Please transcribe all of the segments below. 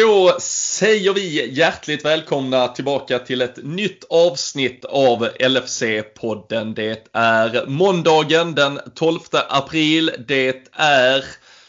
Då säger vi hjärtligt välkomna tillbaka till ett nytt avsnitt av LFC-podden. Det är måndagen den 12 april. Det är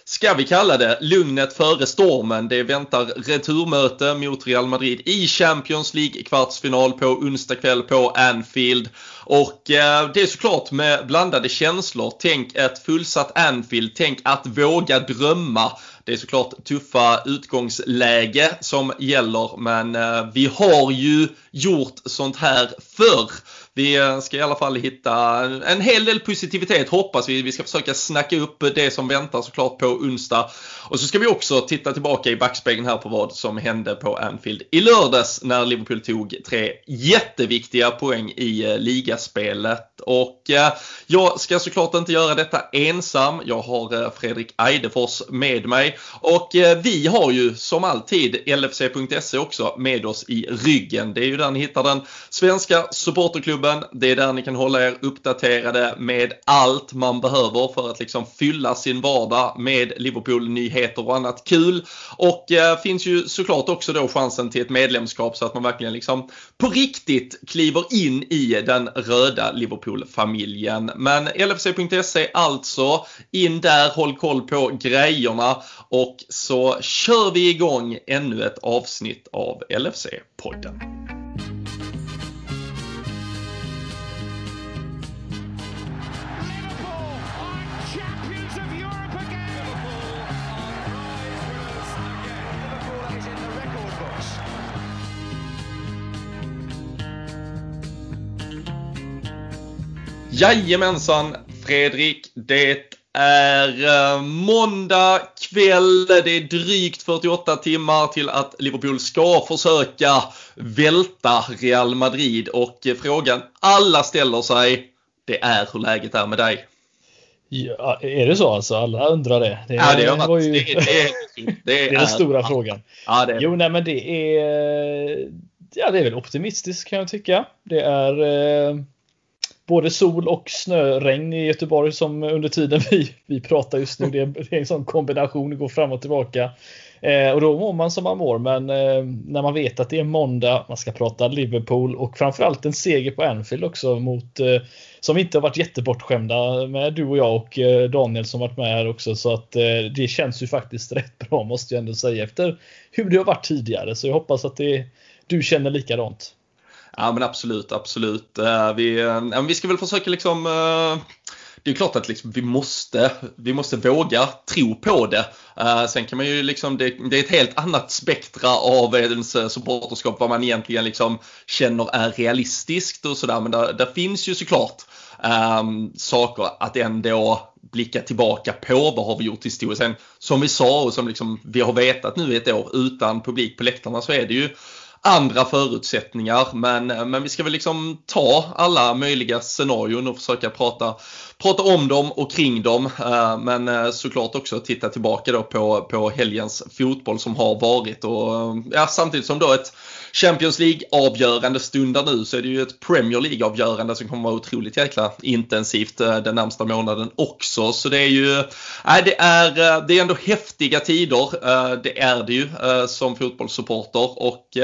ska vi kalla det, lugnet före stormen. Det väntar returmöte mot Real Madrid i Champions League kvartsfinal på onsdag kväll på Anfield. Och eh, det är såklart med blandade känslor. Tänk ett fullsatt Anfield, tänk att våga drömma. Det är såklart tuffa utgångsläge som gäller men eh, vi har ju gjort sånt här förr. Vi eh, ska i alla fall hitta en hel del positivitet hoppas vi. Vi ska försöka snacka upp det som väntar såklart på onsdag. Och så ska vi också titta tillbaka i backspegeln här på vad som hände på Anfield i lördags när Liverpool tog tre jätteviktiga poäng i eh, ligaspelet. Och eh, jag ska såklart inte göra detta ensam. Jag har Fredrik Eidefors med mig. Och vi har ju som alltid LFC.se också med oss i ryggen. Det är ju där ni hittar den svenska supporterklubben podden. Det är där ni kan hålla er uppdaterade med allt man behöver för att liksom fylla sin vardag med Liverpool-nyheter och annat kul. Och eh, finns ju såklart också då chansen till ett medlemskap så att man verkligen liksom på riktigt kliver in i den röda Liverpool-familjen. Men LFC.se alltså, in där, håll koll på grejerna och så kör vi igång ännu ett avsnitt av LFC-podden. Jajamensan Fredrik, det är eh, måndag kväll. Det är drygt 48 timmar till att Liverpool ska försöka välta Real Madrid och frågan alla ställer sig, det är hur läget är med dig. Ja, är det så alltså? Alla undrar det. Det, ja, det, är, var ju... det, det, är, det, är, den stora frågan. Ja, det är... Jo, nej men det är... Ja, det är väl optimistiskt kan jag tycka. Det är... Eh både sol och snöregn i Göteborg som under tiden vi, vi pratar just nu. Det är, det är en sån kombination, går fram och tillbaka. Eh, och då mår man som man mår, men eh, när man vet att det är måndag, man ska prata Liverpool och framförallt en seger på Anfield också mot eh, som inte har varit jättebortskämda med du och jag och eh, Daniel som varit med här också. Så att eh, det känns ju faktiskt rätt bra måste jag ändå säga efter hur det har varit tidigare. Så jag hoppas att det, du känner likadant. Ja men absolut, absolut. Eh, vi, eh, ja, vi ska väl försöka liksom eh, det är klart att liksom vi, måste, vi måste våga tro på det. Uh, sen kan man ju liksom, det, det, är ett helt annat spektra av ens supporterskap vad man egentligen liksom känner är realistiskt och sådär. Men där, där finns ju såklart um, saker att ändå blicka tillbaka på. Vad har vi gjort historiskt? Sen som vi sa och som liksom vi har vetat nu i ett år utan publik på läktarna så är det ju andra förutsättningar. Men, eh, men vi ska väl liksom ta alla möjliga scenarion och försöka prata, prata om dem och kring dem. Eh, men eh, såklart också titta tillbaka då på, på helgens fotboll som har varit. Och, ja, samtidigt som då ett Champions League-avgörande stundar nu så är det ju ett Premier League-avgörande som kommer vara otroligt jäkla intensivt eh, den närmsta månaden också. Så det är ju, nej, det är, eh, det är ändå häftiga tider. Eh, det är det ju som fotbollssupporter och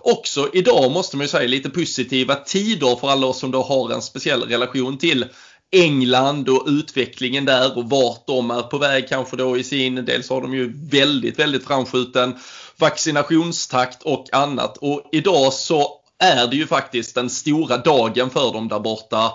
också idag måste man ju säga lite positiva tider för alla oss som då har en speciell relation till England och utvecklingen där och vart de är på väg kanske då i sin, dels har de ju väldigt, väldigt framskjuten vaccinationstakt och annat. Och idag så är det ju faktiskt den stora dagen för dem där borta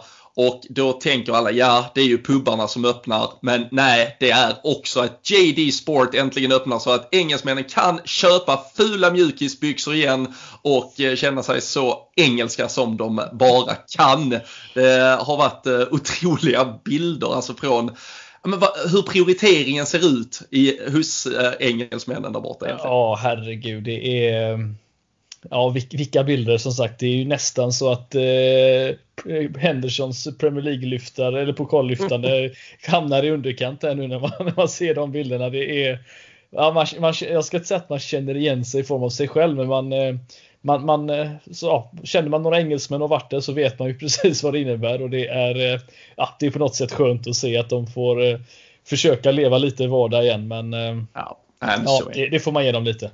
och då tänker alla, ja det är ju pubbarna som öppnar. Men nej, det är också att JD Sport äntligen öppnar så att engelsmännen kan köpa fula mjukisbyxor igen och eh, känna sig så engelska som de bara kan. Det har varit eh, otroliga bilder alltså från men va, hur prioriteringen ser ut i, hos äh, engelsmännen där borta. Egentligen. Ja, herregud. Det är ja, vilka bilder som sagt. Det är ju nästan så att eh, Hendersons Premier League-lyftare eller pokallyftande hamnar i underkant här nu när man, när man ser de bilderna. Det är, ja, man, man, jag ska inte säga att man känner igen sig i form av sig själv, men man, eh, man, man eh, så, ja, känner man några engelsmän och varit där så vet man ju precis vad det innebär och det är, eh, ja, det är på något sätt skönt att se att de får försöka leva lite i vardag igen. Men ja, ja det, det, får man ge dem lite.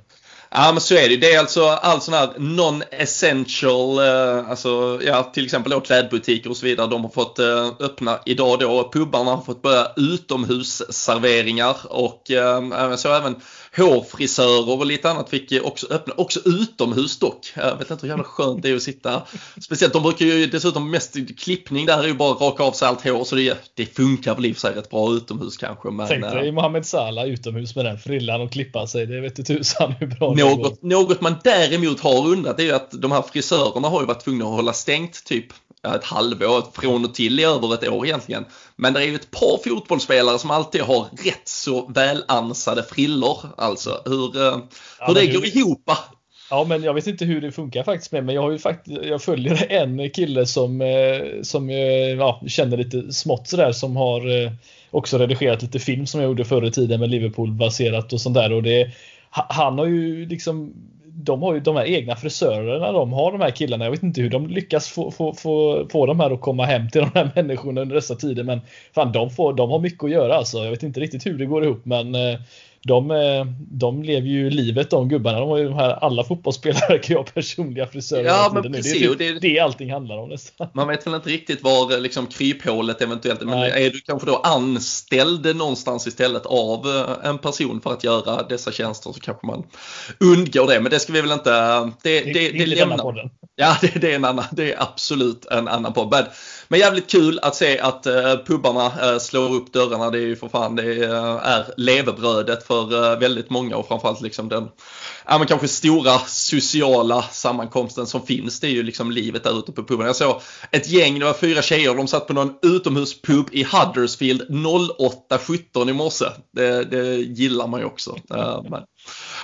Ja men så är det Det är alltså all sån här non-essential, eh, alltså ja till exempel då klädbutiker och så vidare. De har fått eh, öppna idag då. Pubarna har fått börja utomhusserveringar och eh, så även hårfrisörer och lite annat fick också öppna, också utomhus dock. Jag vet inte hur jävla skönt det är att sitta, speciellt de brukar ju dessutom mest klippning där är ju bara raka av sig allt hår så det, det funkar väl i och för sig rätt bra utomhus kanske. Men, Tänk dig äh, Mohamed Salah utomhus med den frillan och klippa sig, det vet du tusan hur bra något, det går. Något man däremot har undrat är ju att de här frisörerna har ju varit tvungna att hålla stängt typ ett halvår, från och till i över ett år egentligen. Men det är ju ett par fotbollsspelare som alltid har rätt så välansade frillor. Alltså hur, eh, hur ja, det går ihop. Ja, men jag vet inte hur det funkar faktiskt med men jag har ju faktiskt, jag följer en kille som, eh, som eh, ja, känner lite smått sådär som har också redigerat lite film som jag gjorde förr i tiden med Liverpool baserat och sånt där och det han har ju liksom de har ju de här egna frisörerna de har de här killarna. Jag vet inte hur de lyckas få, få, få, få de här att komma hem till de här människorna under dessa tider. Men fan, de, får, de har mycket att göra alltså. Jag vet inte riktigt hur det går ihop men eh, de, eh, de lever ju livet de gubbarna. De har ju de här, alla fotbollsspelare kan ju ha personliga frisörer. Ja, men precis. Det är det, det allting handlar om nästan. Man vet väl inte riktigt var eh, liksom, kryphålet eventuellt Men Nej. är du kanske då anställd någonstans istället av eh, en person för att göra dessa tjänster så kanske man undgår det. Men det ska vi väl inte... Det, det, det, det lämnar... Ja, det, det, är en annan, det är absolut en annan podd. Men, jävligt kul att se att uh, pubbarna uh, slår upp dörrarna. Det är ju för fan det uh, är levebrödet för väldigt många och framförallt liksom den ja, men kanske stora sociala sammankomsten som finns. Det är ju liksom livet där ute på puben. Jag såg ett gäng, det var fyra tjejer, de satt på någon utomhuspub i Huddersfield 08.17 i morse. Det, det gillar man ju också. Men,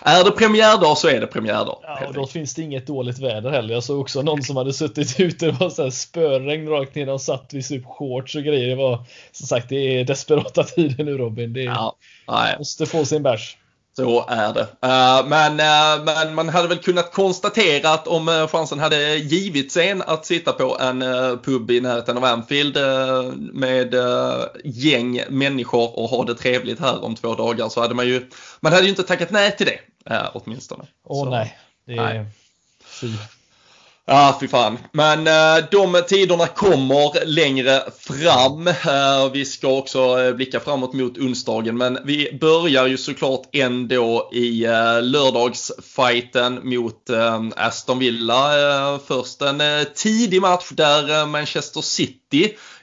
är det premiärdag så är det premiärdag. Ja, och då finns det inget dåligt väder heller. Jag såg också någon som hade suttit ute, det var så här spöregn rakt ner och satt vid typ shorts och grejer. Det var som sagt, det är desperata tider nu Robin. Det är, ja, måste få sin bärs. Så är det. Uh, men, uh, men man hade väl kunnat konstatera att om uh, chansen hade givits en att sitta på en pub i närheten av Anfield med gäng människor och ha det trevligt här om två dagar så hade man ju, man hade ju inte tackat nej till det åtminstone. Åh oh, nej. Det är... Nej. Ja, Ja, fy fan. Men eh, de tiderna kommer längre fram. Eh, vi ska också eh, blicka framåt mot onsdagen. Men vi börjar ju såklart ändå i eh, lördagsfighten mot eh, Aston Villa. Eh, först en eh, tidig match där eh, Manchester City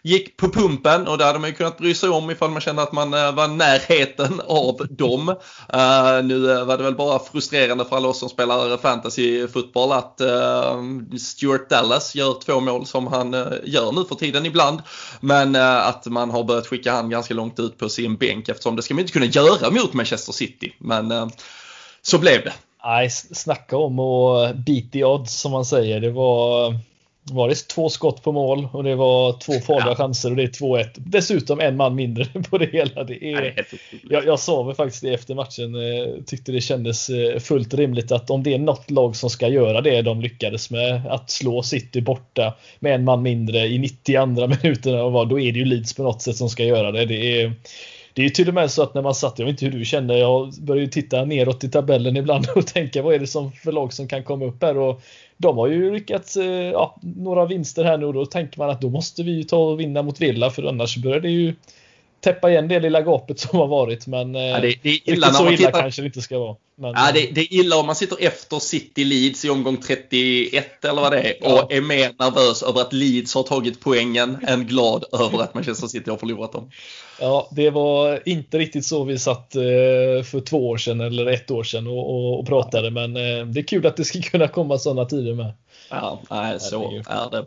gick på pumpen och det hade man ju kunnat bry sig om ifall man kände att man eh, var närheten av dem. Uh, nu eh, var det väl bara frustrerande för alla oss som spelar fantasyfotboll att uh, Stuart Dallas gör två mål som han uh, gör nu för tiden ibland. Men att man har börjat skicka han ganska långt ut på sin bänk eftersom det ska man inte kunna göra mot Manchester City. Men så blev det. Nej, snacka om att beat the odds som man säger. Det var var det två skott på mål och det var två farliga ja. chanser och det är 2-1. Dessutom en man mindre på det hela. Det är, Nej, jag, jag sa väl faktiskt det efter matchen. Eh, tyckte det kändes eh, fullt rimligt att om det är något lag som ska göra det de lyckades med att slå City borta med en man mindre i 92 minuterna och då är det ju Leeds på något sätt som ska göra det. Det är det är till och med så att när man satt, jag vet inte hur du kände, jag började ju titta neråt i tabellen ibland och tänka vad är det som för lag som kan komma upp här? Och de har ju lyckats, eh, ja, några vinster här nu och då tänker man att då måste vi ju ta och vinna mot Villa för annars börjar det ju täppa igen det lilla gapet som har varit. Men ja, det, det är illa så illa tittar... kanske det inte ska vara. Men, ja, det, det, är illa om man sitter efter City Leeds i omgång 31 eller vad det är ja. och är mer nervös över att Leeds har tagit poängen än glad över att Manchester City har förlorat dem. Ja, det var inte riktigt så vi satt eh, för två år sedan eller ett år sedan och, och, och pratade men eh, det är kul att det ska kunna komma sådana tider med. Ja, nej, så är det.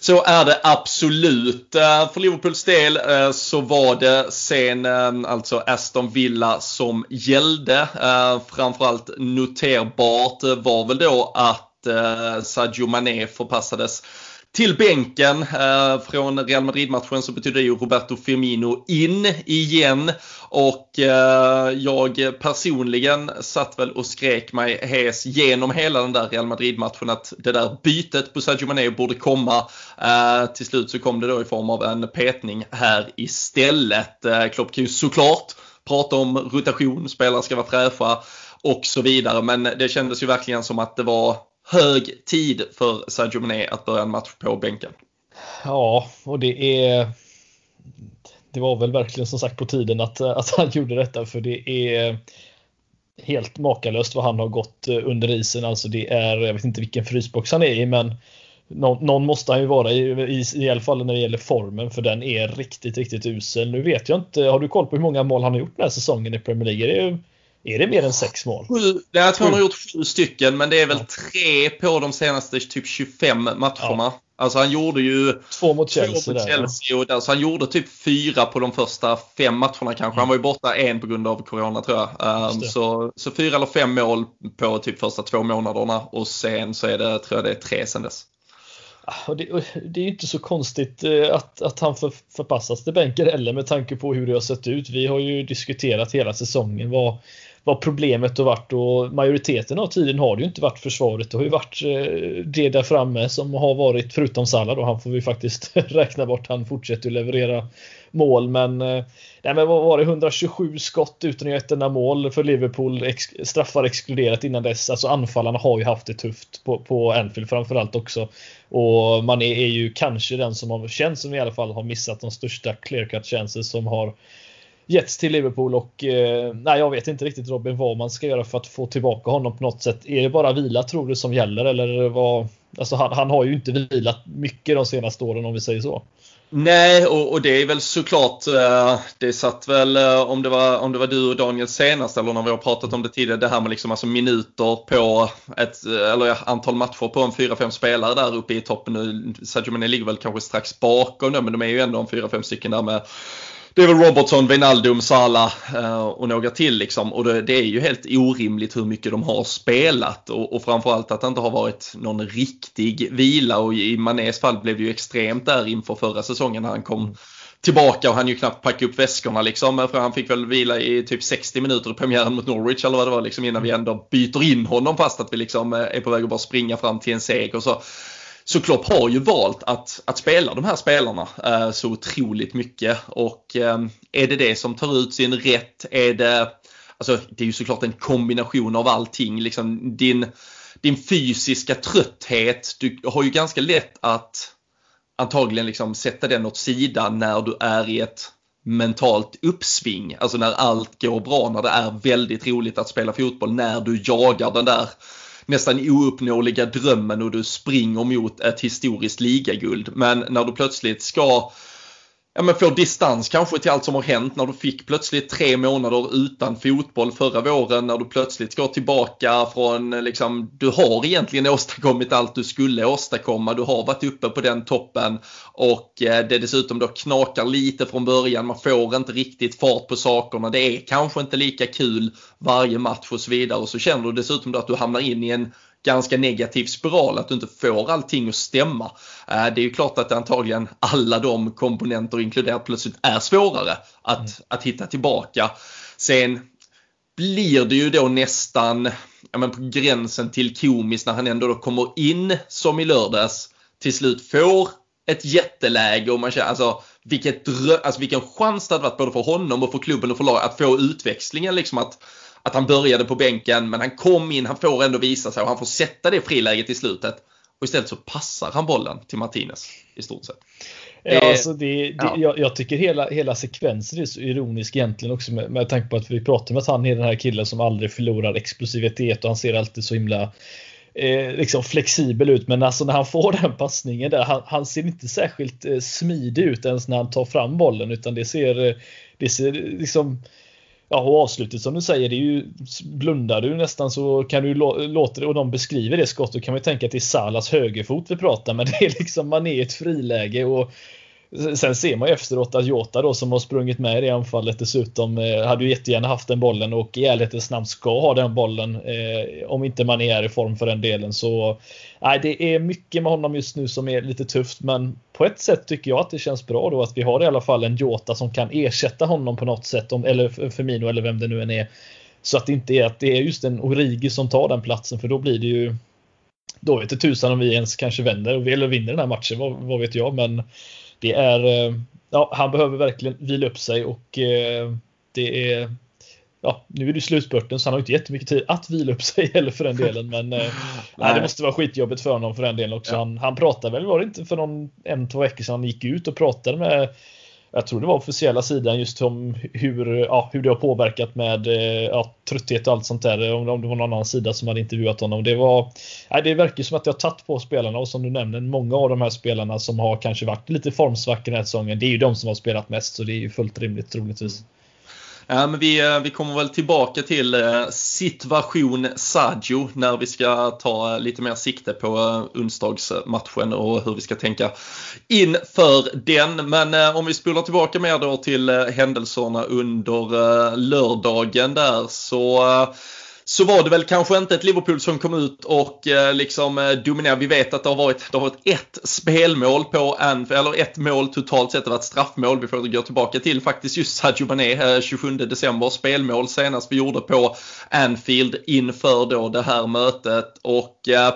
Så är det absolut. Eh, för Liverpools del eh, så var det sen eh, alltså Aston Villa som gällde. Framförallt noterbart var väl då att Sadio Mané förpassades till bänken från Real Madrid-matchen så betyder det ju Roberto Firmino in igen. Och eh, jag personligen satt väl och skrek mig hes genom hela den där Real Madrid-matchen att det där bytet på Sadio Mané borde komma. Eh, till slut så kom det då i form av en petning här istället. Eh, Klopp kan ju såklart prata om rotation, spelare ska vara fräscha och så vidare. Men det kändes ju verkligen som att det var hög tid för Sadio Mané att börja en match på bänken. Ja, och det är det var väl verkligen som sagt på tiden att, eh, att han gjorde detta för det är helt makalöst vad han har gått eh, under isen. Alltså det är, jag vet inte vilken frysbox han är i men någon, någon måste han ju vara i, i, i alla fall när det gäller formen för den är riktigt, riktigt usel. Nu vet jag inte, har du koll på hur många mål han har gjort den här säsongen i Premier League? Är ju är det mer än sex mål? Sju, jag tror han har gjort sju stycken men det är väl ja. tre på de senaste typ 25 matcherna. Ja. Alltså han gjorde ju två mot Chelsea. Två mot Chelsea och där, så han gjorde typ fyra på de första fem matcherna kanske. Mm. Han var ju borta en på grund av Corona tror jag. Um, så, så fyra eller fem mål på typ första två månaderna och sen så är det, tror jag det är tre sen dess. Och det, det, är inte så konstigt eh, att, att han för, förpassas till bänken heller med tanke på hur det har sett ut. Vi har ju diskuterat hela säsongen vad, vad problemet har varit och majoriteten av tiden har det ju inte varit försvaret. Det har ju varit eh, det där framme som har varit, förutom Salah då, han får vi faktiskt räkna bort, han fortsätter att leverera mål men, eh, nej, men vad var det, 127 skott utan att göra ett enda mål för Liverpool, ex, straffar exkluderat innan dess. Alltså anfallarna har ju haft det tufft på, på Anfield framförallt också. Och man är, är ju kanske den som har, känns som i alla fall har missat de största clear cut chances som har getts till Liverpool och eh, nej, jag vet inte riktigt Robin vad man ska göra för att få tillbaka honom på något sätt. Är det bara vila tror du som gäller eller vad? Alltså han, han har ju inte vilat mycket de senaste åren om vi säger så. Nej, och, och, det är väl såklart, eh, det satt väl eh, om det, var, om det var du och Daniel senast eller när vi har pratat om det tidigare, det här med liksom alltså minuter på ett, eh, eller antal matcher på en 4-5 spelare där uppe i toppen nu. Sadio Mane ligger väl kanske strax bakom nu, men de är ju ändå en 4-5 stycken där med det är väl Robertson, Wijnaldum, Salah eh, och några till liksom. Och det, det, är ju helt orimligt hur mycket de har spelat och, och framförallt att det inte har varit någon riktig vila och i Manés fall blev det ju extremt där inför förra säsongen när han kom tillbaka och han ju knappt packa upp väskorna liksom. För han fick väl vila i typ 60 minuter i premiären mot Norwich eller vad det var liksom innan vi ändå byter in honom fast att vi liksom eh, är på väg att bara springa fram till en seger. Så så Klopp har ju valt att, att spela de här spelarna eh, så otroligt mycket och eh, är det det som tar ut sin rätt? Är det, alltså det är ju såklart en kombination av allting. Liksom din, din fysiska trötthet, du har ju ganska lätt att antagligen liksom sätta den åt sidan när du är i ett mentalt uppsving. Alltså när allt går bra, när det är väldigt roligt att spela fotboll, när du jagar den där nästan ouppnåeliga drömmen och du springer mot ett historiskt ligaguld. Men när du plötsligt ska ja, men få distans kanske till allt som har hänt när du fick plötsligt tre månader utan fotboll förra våren när du plötsligt ska tillbaka från eh, liksom, du har egentligen åstadkommit allt du skulle åstadkomma. Du har varit uppe på den toppen och eh, det dessutom då knakar lite från början. Man får inte riktigt fart på sakerna. Det är kanske inte lika kul varje match och så vidare och så känner du dessutom då att du hamnar in i en ganska negativ spiral, att du inte får allting att stämma. Eh, det är ju klart att antagligen alla de komponenter inkluderat plötsligt är svårare att, mm. att hitta tillbaka. Sen blir det ju då nästan ja, men på gränsen till komiskt när han ändå då kommer in som i lördags till slut får ett jätteläge och man känner alltså, vilket alltså vilken chans det hade varit både för honom och för klubben och för laget att få utväxlingen liksom att att han började på bänken men han kom in, han får ändå visa sig och han får sätta det friläget i slutet. Och istället så passar han bollen till Martinez i stort sett. Ja, eh, alltså det, det, ja. jag, jag, tycker hela, hela sekvensen är så ironisk egentligen också med, med tanke på att vi pratar om att han är den här killen som aldrig förlorar explosivitet och han ser alltid så himla eh, liksom flexibel ut. Men alltså när han får den passningen där, han, han ser inte särskilt eh, smidig ut ens när han tar fram bollen utan det ser, eh, det ser liksom Ja, och avslutet som du säger, det är ju, blundar du nästan så kan du låta det, och de beskriver det skottet, kan man ju tänka att det är Salas högerfot vi pratar, men det är liksom, man är i ett friläge och Sen ser man ju efteråt att Jota då som har sprungit med i det anfallet dessutom eh, hade ju jättegärna haft den bollen och i ärlighetens namn ska ha den bollen. Eh, om inte man är i form för den delen så nej, det är mycket med honom just nu som är lite tufft men på ett sätt tycker jag att det känns bra då att vi har i alla fall en Jota som kan ersätta honom på något sätt om, eller Firmino eller vem det nu än är. Så att det inte är att det är just en Origi som tar den platsen för då blir det ju då vet det tusan om vi ens kanske vänder eller vinner den här matchen, vad, vad vet jag men det är, eh, ja, han behöver verkligen vila upp sig och eh, det är ja, nu är det slutspurten så han har inte jättemycket tid att vila upp sig heller för den delen. Men eh, nej. det måste vara skitjobbigt för honom för den delen också. Ja. Han, han pratade väl, var det inte för någon en, två veckor sedan han gick ut och pratade med jag tror det var officiella sidan just om hur, ja, hur det har påverkat med eh, ja, trötthet och allt sånt där. Om, det var någon annan sida som hade intervjuat honom. Det, var, nej, det verkar som att det har tagit på spelarna och som du nämner, många av de här spelarna som har kanske varit lite formsvackor den här säsongen. Det är ju de som har spelat mest så det är ju fullt rimligt troligtvis. Mm men vi, eh, vi kommer väl tillbaka till eh, situation Sadio när vi ska ta eh, lite mer sikte på onsdagsmatchen och hur vi ska tänka inför den. Men om vi spolar tillbaka mer då till händelserna under lördagen där så så var det väl kanske inte ett Liverpool som kom ut och eh, liksom eh, dominerade. Vi vet att det har varit, det har varit ett spelmål på Anfield, eller ett mål totalt sett, det var ett straffmål. Vi får gå tillbaka till faktiskt just Sadio Mané, eh, 27 december, spelmål senast vi gjorde på Anfield inför då det här mötet. Och eh,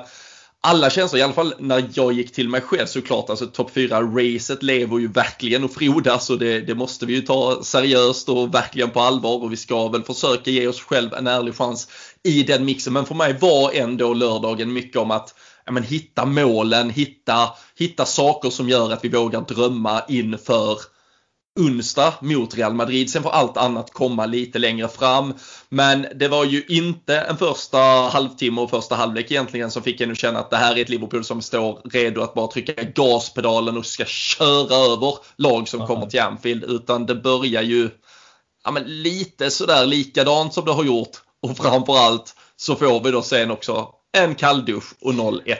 alla känslor, i alla fall när jag gick till mig själv såklart, alltså topp 4-racet lever ju verkligen och frodas och det, det, måste vi ju ta seriöst och verkligen på allvar och vi ska väl försöka ge oss själv en ärlig chans i den mixen. Men för mig var ändå lördagen mycket om att ja, men, hitta målen, hitta, hitta saker som gör att vi vågar drömma inför onsdag mot Real Madrid. Sen får allt annat komma lite längre fram. Men det var ju inte en första halvtimme och första halvlek egentligen som fick en att känna att det här är ett Liverpool som står redo att bara trycka gaspedalen och ska köra över lag som kommer till Anfield. Utan det börjar ju ja, men lite sådär likadant som det har gjort. Och framförallt så får vi då sen också en kalldusch och 0-1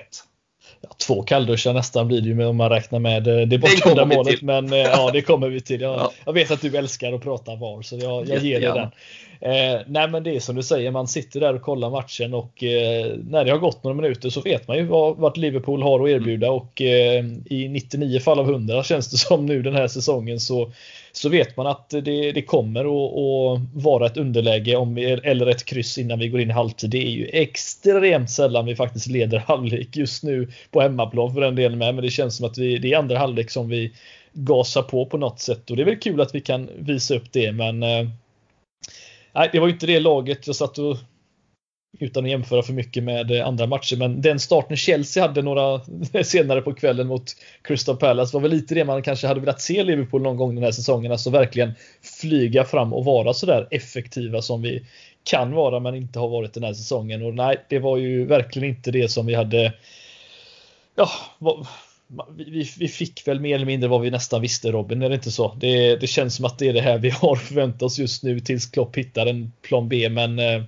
ja, två kallduschar nästan blir det ju om man räknar med eh, det bortdömda målet. Men eh, ja, det kommer vi till. Jag, ja. jag, vet att du älskar att prata VAR så jag, jag ger dig den. Eh, nej men det är som du säger, man sitter där och kollar matchen och eh, när det har gått några minuter så vet man ju vad, vad Liverpool har att erbjuda och eh, i 99 fall av 100 känns det som nu den här säsongen så så vet man att det, det kommer att, vara ett underläge om, eller ett kryss innan vi går in i halvtid. Det är ju extremt sällan vi faktiskt leder halvlek just nu på hemmaplan för den delen med. Men det känns som att vi, det är andra halvlek som vi gasar på på något sätt och det är väl kul att vi kan visa upp det. Men eh, nej, det var ju inte det laget jag satt och utan att jämföra för mycket med eh, andra matcher. Men den starten Chelsea hade några senare på kvällen mot Crystal Palace var väl lite det man kanske hade velat se Liverpool någon gång den här säsongen. Alltså verkligen flyga fram och vara sådär effektiva som vi kan vara men inte har varit den här säsongen. Och nej, det var ju verkligen inte det som vi hade Ja, vi, vi, fick väl mer eller mindre vad vi nästan visste Robin, är det inte så? Det, det känns som att det är det här vi har förväntat oss just nu tills Klopp hittar en plan B men eh,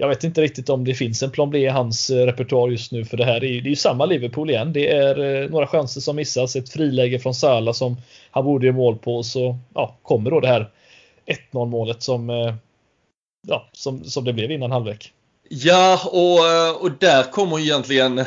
jag vet inte riktigt om det finns en plan B i hans eh, repertoar just nu för det här är ju, det är ju samma Liverpool igen. Det är eh, några chanser som missas, ett friläge från Salah som han borde göra mål på så ja, kommer då det här 1-0 målet som, eh, ja, som, som det blev innan halvlek. Ja, och, och där kommer egentligen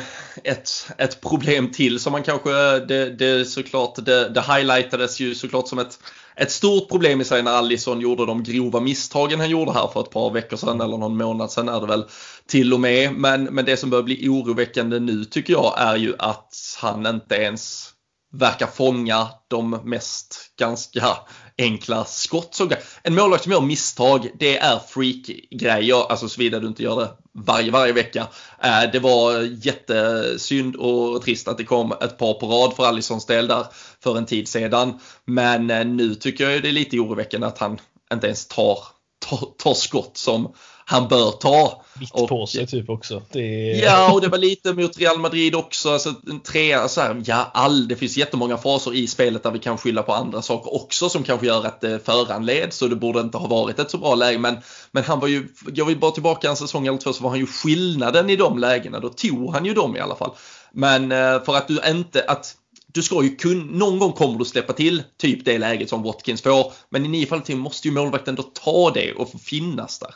ett, ett problem till som man kanske, det, det såklart, det, det highlightades ju såklart som ett ett stort problem i sig när Allison gjorde de grova misstagen han gjorde här för ett par veckor sedan eller någon månad sedan är det väl till och med. Men, men det som börjar bli oroväckande nu tycker jag är ju att han inte ens verkar fånga de mest ganska enkla skott. en målvakt som gör misstag, det är freak-grejer, alltså såvida du inte gör det varje, varje vecka. Eh, det var jättesynd och trist att det kom ett par på rad för Alissons del där för en tid sedan. Men eh, nu tycker jag det är lite oroväckande att han inte ens tar, tar, tar skott som han bör ta. Mitt och, på sig typ också. Det... Ja, och det var lite mot Real Madrid också. Alltså, en trea, så här, ja, all, det finns jättemånga faser i spelet där vi kan skylla på andra saker också som kanske gör att det föranleds. Så det borde inte ha varit ett så bra läge. Men, men han var ju, jag vill bara tillbaka en säsong eller två så var han ju skillnaden i de lägena. Då tog han ju dem i alla fall. Men eh, för att du inte, att du ska ju kunna, någon gång kommer du släppa till typ det läget som Watkins får. Men i nio fall till måste ju målvakten då ta det och få finnas där.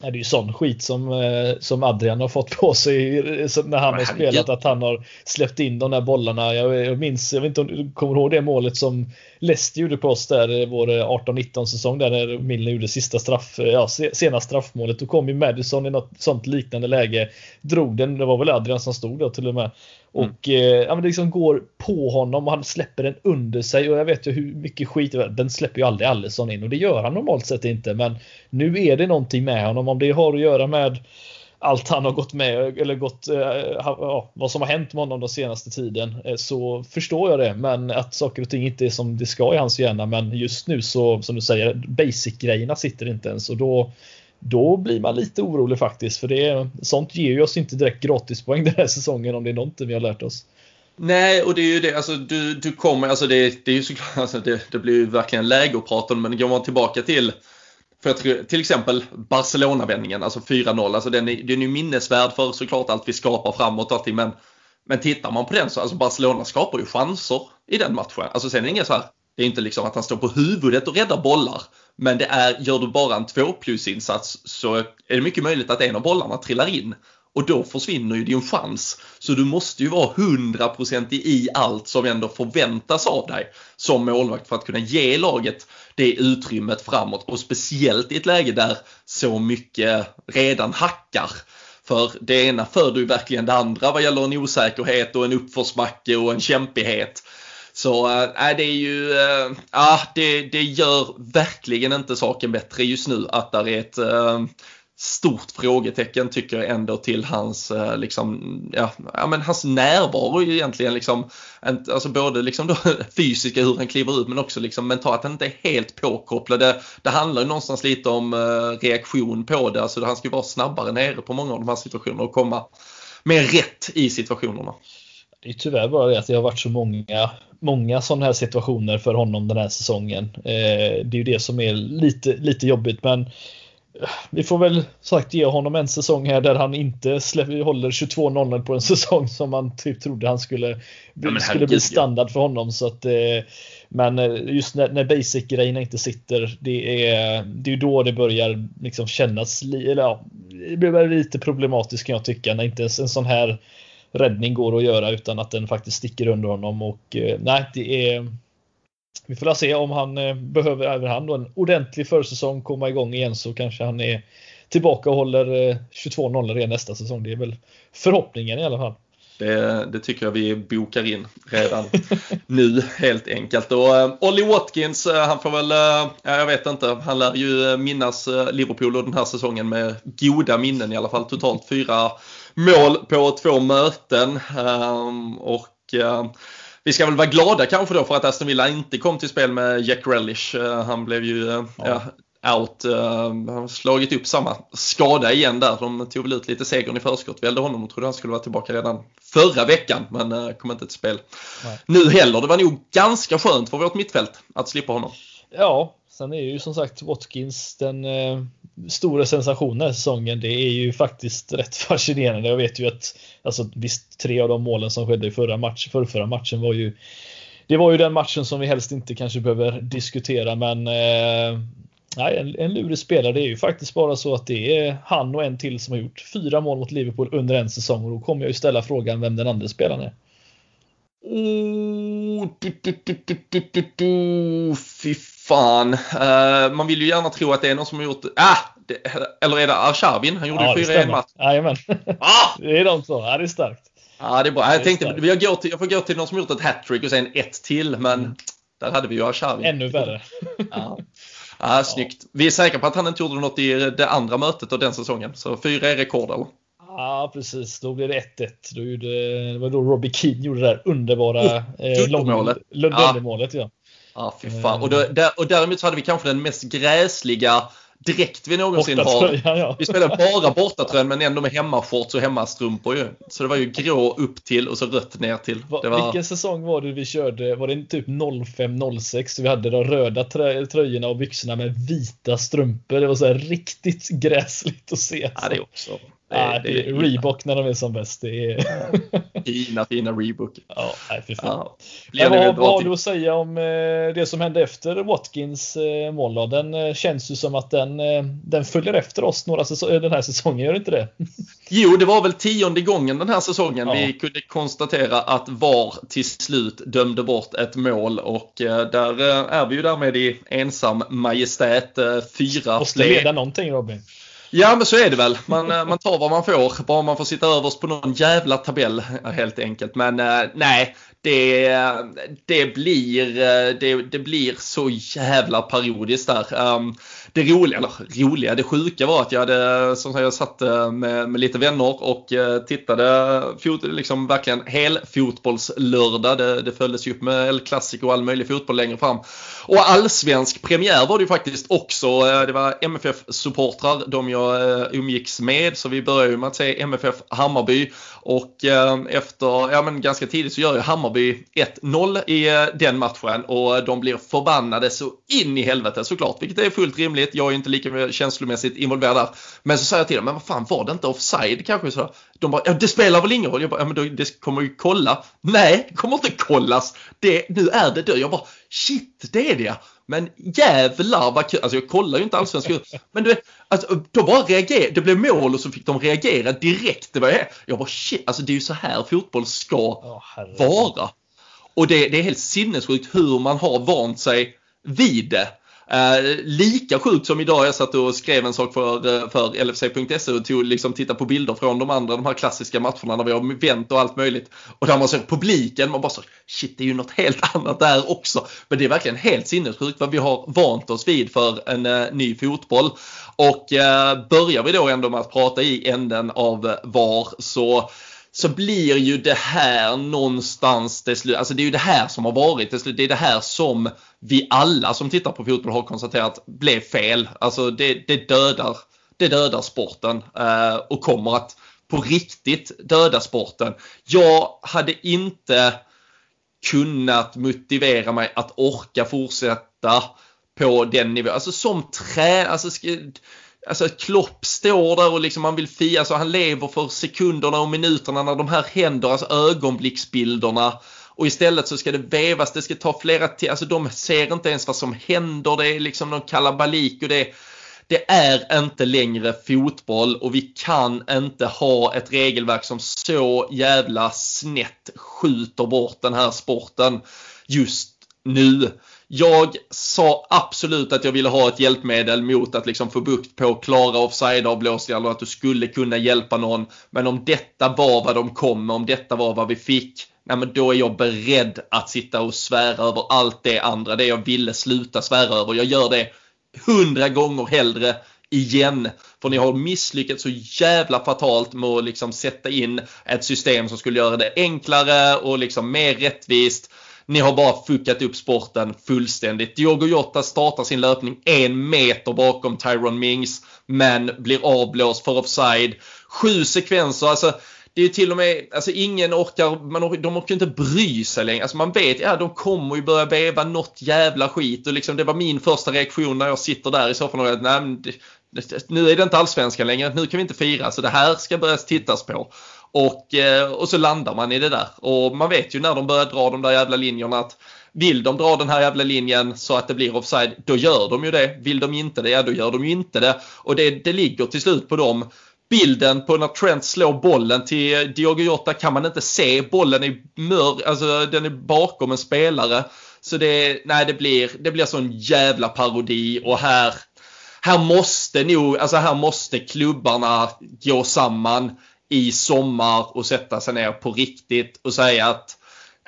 Det är ju sån skit som, eh, som Adrian har fått på sig när han har spelat. Att han har släppt in de där bollarna. Jag, jag minns, jag vet inte om du kommer ihåg det målet som Leicester gjorde på oss där vår 18-19 säsong där när Milner gjorde sista straff, ja, sena straffmålet. Då kom ju Madison i något sånt liknande läge. Drog den, det var väl Adrian som stod där till och med. Mm. Och mm. eh, ja, men det liksom går på honom och han släpper den under sig och jag vet ju hur mycket skit, den släpper ju aldrig Allison in och det gör han normalt sett inte men nu är det någonting med honom om det har att göra med allt han har gått med eller gått, eh, ja, vad som har hänt med honom den senaste tiden eh, så förstår jag det. Men att saker och ting inte är som det ska i hans hjärna. Men just nu så, som du säger, basic-grejerna sitter inte ens och då då blir man lite orolig faktiskt för det, sånt ger ju oss inte direkt gratispoäng den här säsongen om det är någonting vi har lärt oss. Nej, och det är ju det, alltså du, du kommer, alltså det, det är ju såklart, alltså det, det blir ju verkligen läge att prata om, men går man tillbaka till för jag tror, till exempel Barcelona-vändningen, alltså 4-0, alltså den är, den är ju minnesvärd för såklart allt vi skapar framåt och allting, men, men tittar man på den så, alltså Barcelona skapar ju chanser i den matchen. Alltså sen är det inget så här, det är inte liksom att han står på huvudet och räddar bollar. Men det är, gör du bara en 2 plus insats så är det mycket möjligt att en av bollarna trillar in. Och då försvinner ju din chans. Så du måste ju vara 100% i allt som ändå förväntas av dig som målvakt för att kunna ge laget det utrymmet framåt. Och speciellt i ett läge där så mycket redan hackar. För det ena föder ju verkligen det andra vad gäller en osäkerhet och en uppförsbacke och en kämpighet. Så äh, det är ju, äh, det, det gör verkligen inte saken bättre just nu att det är ett äh, stort frågetecken tycker jag ändå till hans, liksom, ja, ja, men hans närvaro egentligen. Liksom, alltså både liksom då, fysiska hur han kliver ut men också liksom mentalt att han inte är helt påkopplad. Det, det handlar ju någonstans lite om reaktion på det. Alltså han ska vara snabbare nere på många av de här situationerna och komma mer rätt i situationerna. Det är tyvärr bara det att det har varit så många, många sådana här situationer för honom den här säsongen. Eh, det är ju det som är lite, lite jobbigt men eh, vi får väl sagt ge honom en säsong här där han inte släpper, håller 22-0 på en säsong som man typ trodde han skulle, ja, skulle bli standard för honom. Så att, eh, men just när, när basic-grejerna inte sitter, det är, det är då det börjar liksom kännas, eller ja, det blir lite problematiskt kan jag tycka när inte ens en sån här räddning går att göra utan att den faktiskt sticker under honom. Och eh, nej, det är vi får se om han eh, behöver även han då en ordentlig försäsong komma igång igen så kanske han är tillbaka och håller eh, 22 nollor igen nästa säsong. Det är väl förhoppningen i alla fall. Det, det, tycker jag vi bokar in redan nu helt enkelt. Och Ollie Watkins, han får väl, Ja jag vet inte, han lär ju minnas Liverpool och den här säsongen med goda minnen i alla fall. Totalt fyra mål på två möten. Um, och vi ska väl vara glada kanske då för att Aston Villa inte kom till spel med Jack Relish. Han blev ju ja out. Uh, har slagit upp samma skada igen där. De tog väl ut lite segern i förskott. Välde honom och trodde han skulle vara tillbaka redan förra veckan men kom inte till spel Nej. nu heller. Det var nog ganska skönt för vårt mittfält att slippa honom. Ja, sen är ju som sagt Watkins den stora sensationen den här säsongen. Det är ju faktiskt rätt fascinerande. Jag vet ju att alltså, visst, tre av de målen som skedde i förra, match, för förra matchen var ju det var ju den matchen som vi helst inte kanske behöver diskutera men eh, Nej, en, en lurig spelare. Det är ju faktiskt bara så att det är han och en till som har gjort fyra mål mot Liverpool under en säsong och då kommer jag ju ställa frågan vem den andra spelaren är. Mm fy fan. Uh, man vill ju gärna tro att det är någon som har gjort ah, det. eller är det Arshavin? Han gjorde ja, fyra i en match. Jajamän. Ah! det är de två. Ja, det är starkt. Ja, det är bra. Jag tänkte jag, går till, jag får gå till någon som gjort ett hattrick och sen ett till, men mm. där hade vi ju Arshavin. Ännu värre. ja. Ja, snyggt. Vi är säkra på att han inte gjorde något i det andra mötet av den säsongen. Så fyra är rekord eller? Ja, precis. Då blev det 1-1. Då gjorde, det var då Robbie Keane gjorde det där underbara eh, långmålet. Ja. ja. Ja, fy fan. Och, då, där, och däremot så hade vi kanske den mest gräsliga dräkt vi någonsin har. Ja. Vi spelade bara bortatröjan men ändå med hemmashorts och hemmastrumpor ju. Så det var ju grå upp till och så rött ner till. Va, var... Vilken säsong var det vi körde? Var det typ 05-06? Vi hade de röda trö tröjorna och byxorna med vita strumpor. Det var så riktigt gräsligt att se. Ja, det också. Det, ah, det, det är Reebok när de är som bäst. Det är... fina, fina Reebok. Ja, nej, fy fan. Ja, vad, vad har du att säga om eh, det som hände efter Watkins eh, mål? Den eh, känns ju som att den, den följer efter oss några den här säsongen, gör inte det? Jo, det var väl tionde gången den här säsongen ja. vi kunde konstatera att VAR till slut dömde bort ett mål och där är vi ju därmed i ensam majestät. Fyra Måste leda någonting Robin. Ja men så är det väl. Man, eh, man tar vad man får. Bara man får sitta överst på någon jävla tabell helt enkelt. Men eh, nej, det, det, blir, eh, det, det blir så jävla parodiskt där. Ehm, det roliga, eller roliga, det sjuka var att jag hade, som jag satt med, med lite vänner och tittade fot, liksom verkligen hel fotbollslördag. Det, det följdes ju upp med El Clasico och all möjlig fotboll längre fram. Och allsvensk premiär var det ju faktiskt också. Eh, det var MFF-supportrar, de jag eh, umgicks med. Så vi började ju med att se MFF Hammarby. Och ehm, efter, ja men ganska tidigt så gör ju Hammarby 1-0 i eh, den matchen. Och de blir förbannade så in i helvete såklart. Vilket är fullt rimligt. Jag är inte lika känslomässigt involverad där. Men så säger jag till dem, men vad fan var det inte offside kanske? Så de bara, ja det spelar väl ingen roll. Jag bara, ja men då, det kommer ju kolla. Nej, det kommer inte kollas. Det, nu är det död. Jag bara, shit det är det men jävlar vad kul. Alltså jag kollar ju inte allsvenskan. Men du alltså, då bara reagerade. Det blev mål och så fick de reagera direkt. Det var jag. jag bara shit, alltså det är ju så här fotboll ska oh, vara. Och det, det är helt sinnessjukt hur man har vant sig vid det. Eh, lika sjukt som idag jag satt och skrev en sak för, eh, för LFC.se och tog, liksom, tittade på bilder från de andra, de här klassiska matcherna när vi har vänt och allt möjligt. Och där man ser publiken, man bara så shit det är ju något helt annat där också. Men det är verkligen helt sinnessjukt vad vi har vant oss vid för en uh, ny fotboll. Och uh, börjar vi då ändå med att prata i änden av VAR så så blir ju det här någonstans det slut. Alltså det är ju det här som har varit det slut. Det är det här som vi alla som tittar på fotboll har konstaterat blev fel. Alltså det, det dödar, det dödar sporten eh, och kommer att på riktigt döda sporten. Jag hade inte kunnat motivera mig att orka fortsätta på den nivån. Alltså som trä, alltså Alltså Klopp står där och liksom man vill fia, alltså han lever för sekunderna och minuterna när de här händer, alltså ögonblicksbilderna. Och istället så ska det vävas, det ska ta flera till, alltså de ser inte ens vad som händer, det är liksom någon kalabalik och det, det är inte längre fotboll och vi kan inte ha ett regelverk som så jävla snett skjuter bort den här sporten just nu. Jag sa absolut att jag ville ha ett hjälpmedel mot att liksom få bukt på klara offside-avblåsningar eller att du skulle kunna hjälpa någon. Men om detta var vad de kom med, om detta var vad vi fick, nej men då är jag beredd att sitta och svära över allt det andra, det jag ville sluta svära över. Jag gör det hundra gånger hellre igen. För ni har misslyckats så jävla fatalt med att liksom sätta in ett system som skulle göra det enklare och liksom mer rättvist ni har bara fuckat upp sporten fullständigt. Diogo Jota startar sin löpning en meter bakom Tyron Mings men blir avblåst för offside. Sju sekvenser, alltså det är till och med, alltså ingen orkar, man orkar, de orkar inte bry sig längre. Alltså man vet, ja de kommer ju börja veva något jävla skit och liksom det var min första reaktion när jag sitter där i soffan och nej, nu är det inte allsvenskan längre, nu kan vi inte fira så det här ska börjas tittas på. Och, eh, och så landar man i det där. Och man vet ju när de börjar dra de där jävla linjerna att vill de dra den här jävla linjen så att det blir offside, då gör de ju det. Vill de inte det, ja då gör de ju inte det. Och det, det ligger till slut på dem. Bilden på när Trent slår bollen till Diogo Jota kan man inte se. Bollen är mör, alltså den är bakom en spelare. Så det, nej, det blir, det blir sån jävla parodi och här, här måste nog, alltså här måste klubbarna gå samman i sommar och sätta sig ner på riktigt och säga att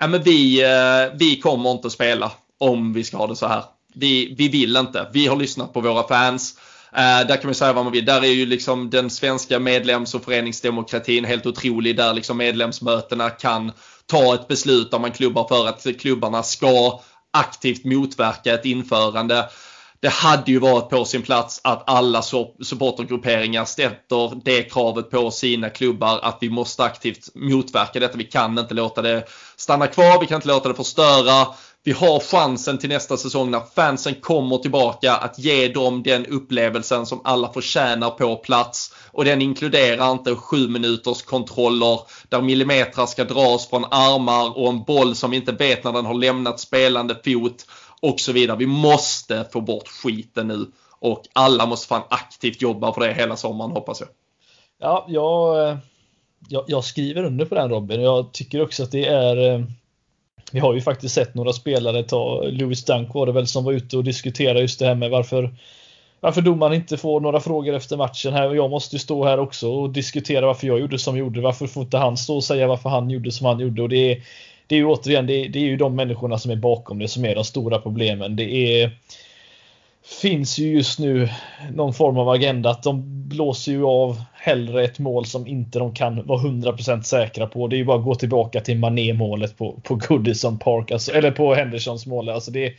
ja, men vi, eh, vi kommer inte att spela om vi ska ha det så här. Vi, vi vill inte. Vi har lyssnat på våra fans. Uh, där kan man säga vad man vill. Där är ju liksom den svenska medlems och föreningsdemokratin helt otrolig. Där liksom medlemsmötena kan ta ett beslut där man klubbar för att klubbarna ska aktivt motverka ett införande det hade ju varit på sin plats att alla supportergrupperingar ställer det kravet på sina klubbar att vi måste aktivt motverka detta. Vi kan inte låta det stanna kvar, vi kan inte låta det förstöra. Vi har chansen till nästa säsong när fansen kommer tillbaka att ge dem den upplevelsen som alla förtjänar på plats. Och den inkluderar inte sju minuters kontroller där millimeter ska dras från armar och en boll som inte vet när den har lämnat spelande fot och så vidare. Vi måste få bort skiten nu och alla måste fan aktivt jobba för det hela sommaren hoppas jag. Ja, jag, eh, jag, jag skriver under på den Robin. Jag tycker också att det är eh, vi har ju faktiskt sett några spelare ta, Louis Dunk var det väl som var ute och diskuterade just det här med varför varför domaren inte får några frågor efter matchen här. Och Jag måste ju stå här också och diskutera varför jag gjorde som jag gjorde. Varför får inte han stå och säga varför han gjorde som han gjorde? Och det är, det är ju återigen, det är, det är ju de människorna som är bakom det som är de stora problemen. Det är finns ju just nu någon form av agenda att de blåser ju av hellre ett mål som inte de kan vara 100% säkra på. Det är ju bara att gå tillbaka till Mané-målet på, på Goodison Park, alltså, eller på Hendersons mål. Alltså det,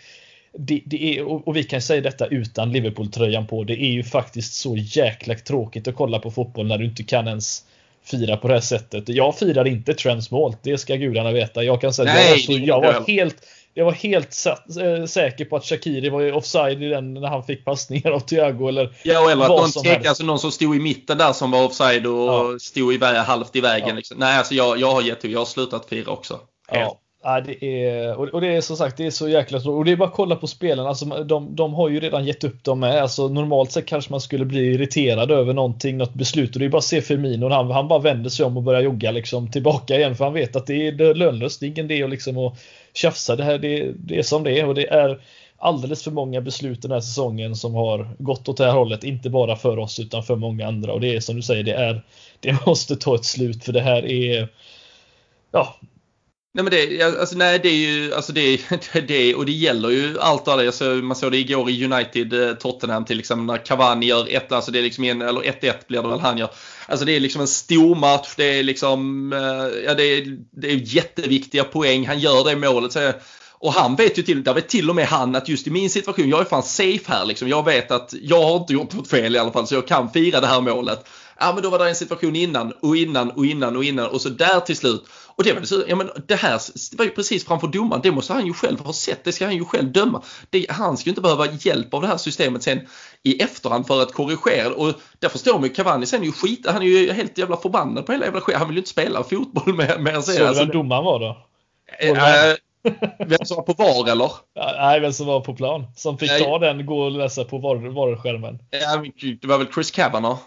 det, det är, och vi kan säga detta utan Liverpool-tröjan på. Det är ju faktiskt så jäkla tråkigt att kolla på fotboll när du inte kan ens fira på det här sättet. Jag firar inte Trents mål, det ska gudarna veta. Jag kan säga Nej, jag var, jag var helt jag var helt äh, säker på att Shakiri var offside i den när han fick passningar av Thiago eller Ja, eller att någon, tvek, alltså någon som stod i mitten där som var offside och ja. stod i halvt i vägen. Ja. Liksom. Nej, alltså jag, jag har gett Jag har slutat fira också. Ja. Ja, det är, och det är som sagt det är så jäkla Och det är bara att kolla på spelarna. Alltså, de, de har ju redan gett upp dem med. Alltså, normalt sett kanske man skulle bli irriterad över någonting, något beslut. Och det är bara att se Firmino. Han, han bara vänder sig om och börjar jogga liksom, tillbaka igen. För han vet att det är lönlöst. Det är ingen idé att liksom, tjafsa. Det, här, det, det är som det är. Och det är alldeles för många beslut den här säsongen som har gått åt det här hållet. Inte bara för oss utan för många andra. Och det är som du säger, det, är, det måste ta ett slut. För det här är Ja, Nej men det, alltså, nej, det är ju, alltså det, det, och det gäller ju allt och alla. Jag såg, man såg det igår i United-Tottenham, eh, till exempel när Cavani gör 1 alltså det är liksom en, eller 1-1 blir det väl han gör. Alltså det är liksom en stor match, det är liksom, eh, ja det är, det är jätteviktiga poäng, han gör det målet. Så, och han vet ju till, där vet till och med han att just i min situation, jag är fan safe här liksom. Jag vet att jag har inte gjort något fel i alla fall så jag kan fira det här målet. Ja men då var det en situation innan och innan och innan och innan och så där till slut. Och det var så, ja men det här det var ju precis framför domaren, det måste han ju själv ha sett, det ska han ju själv döma. Det, han ska ju inte behöva hjälp av det här systemet sen i efterhand för att korrigera och där förstår man ju Cavani sen är ju skit, han är ju helt jävla förbannad på hela jävla skit. Han vill ju inte spela fotboll med, med Så alltså, vem domaren var då? Äh, vem som var på VAR eller? nej, vem som var på plan. Som fick nej. ta den, gå och läsa på VAR-skärmen. Ja, det var väl Chris Kavanagh?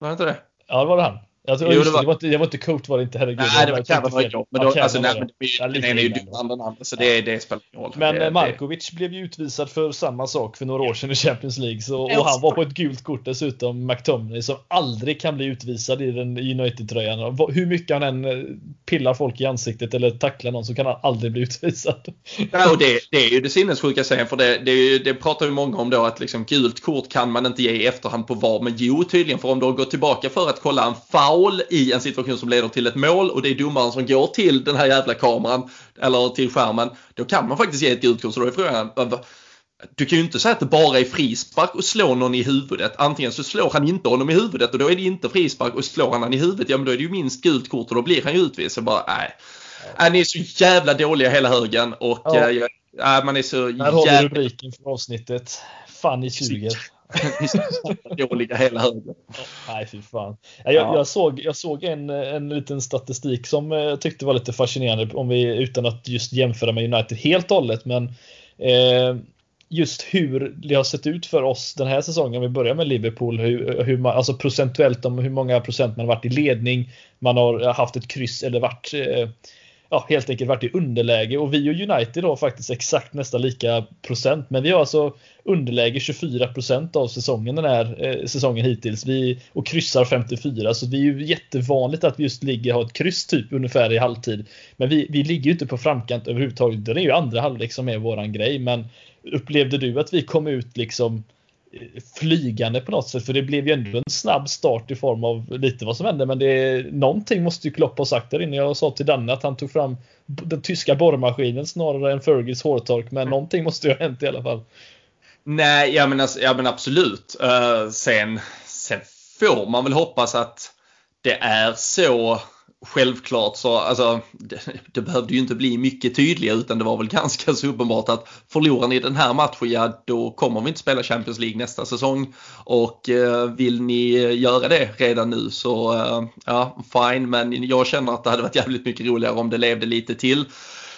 Var det inte det? Ja, det var det han. Jag tror, jo, det, var, det, var inte, det var inte Coat var det inte, herregud. Nej, det var Kavanaugh. Men då, ja, alltså, nej, men den är ju den andra, så det, det spelar ingen roll. Men det, Markovic blev ju utvisad för samma sak för några år sedan i Champions League. Så, och han var på ett gult kort dessutom, McTominay, som aldrig kan bli utvisad i den United-tröjan. Hur mycket han än eh, pillar folk i ansiktet eller tacklar någon så kan han aldrig bli utvisad. Ja, och det, det är ju det sinnessjuka sen, för det, det, det pratar ju många om då att liksom gult kort kan man inte ge i efterhand på VAR. Men jo, tydligen, för om du har gått tillbaka för att kolla en foul i en situation som leder till ett mål och det är domaren som går till den här jävla kameran eller till skärmen. Då kan man faktiskt ge ett gult kort. Så då är frågan, du kan ju inte säga att det bara är frispark och slå någon i huvudet. Antingen så slår han inte honom i huvudet och då är det inte frispark och slår han honom i huvudet, ja men då är det ju minst gult kort och då blir han ju utvisad. Bara, nej. Äh, ni är så jävla dåliga hela högen och ja. äh, man är så jävla... Här har vi rubriken för avsnittet. Fan i suger. dåliga hela högen. Nej, fy fan. Jag, ja. jag, såg, jag såg en, en liten statistik som jag tyckte var lite fascinerande om vi, utan att just jämföra med United helt och hållet. Men eh, just hur det har sett ut för oss den här säsongen. Vi börjar med Liverpool. Hur, hur man, alltså procentuellt om hur många procent man har varit i ledning. Man har haft ett kryss eller varit eh, ja, helt enkelt varit i underläge och vi och United har faktiskt exakt nästan lika procent. Men vi har alltså underläge 24 procent av säsongen den här eh, säsongen hittills. Vi, och kryssar 54 så det är ju jättevanligt att vi just ligger har ett kryss typ ungefär i halvtid. Men vi, vi ligger ju inte på framkant överhuvudtaget. Det är ju andra halvlek som är våran grej. Men upplevde du att vi kom ut liksom flygande på något sätt. För det blev ju ändå en snabb start i form av lite vad som hände. Men det, någonting måste ju Klopp ha sagt där inne. Jag sa till Danne att han tog fram den tyska borrmaskinen snarare än Fergis hårtork. Men någonting måste ju ha hänt i alla fall. Nej, ja men, alltså, ja, men absolut. Uh, sen, sen får man väl hoppas att det är så självklart så, alltså, det, det, behövde ju inte bli mycket tydligare utan det var väl ganska så uppenbart att förlorar ni den här matchen, ja då kommer vi inte spela Champions League nästa säsong. Och eh, vill ni göra det redan nu så, eh, ja fine, men jag känner att det hade varit jävligt mycket roligare om det levde lite till.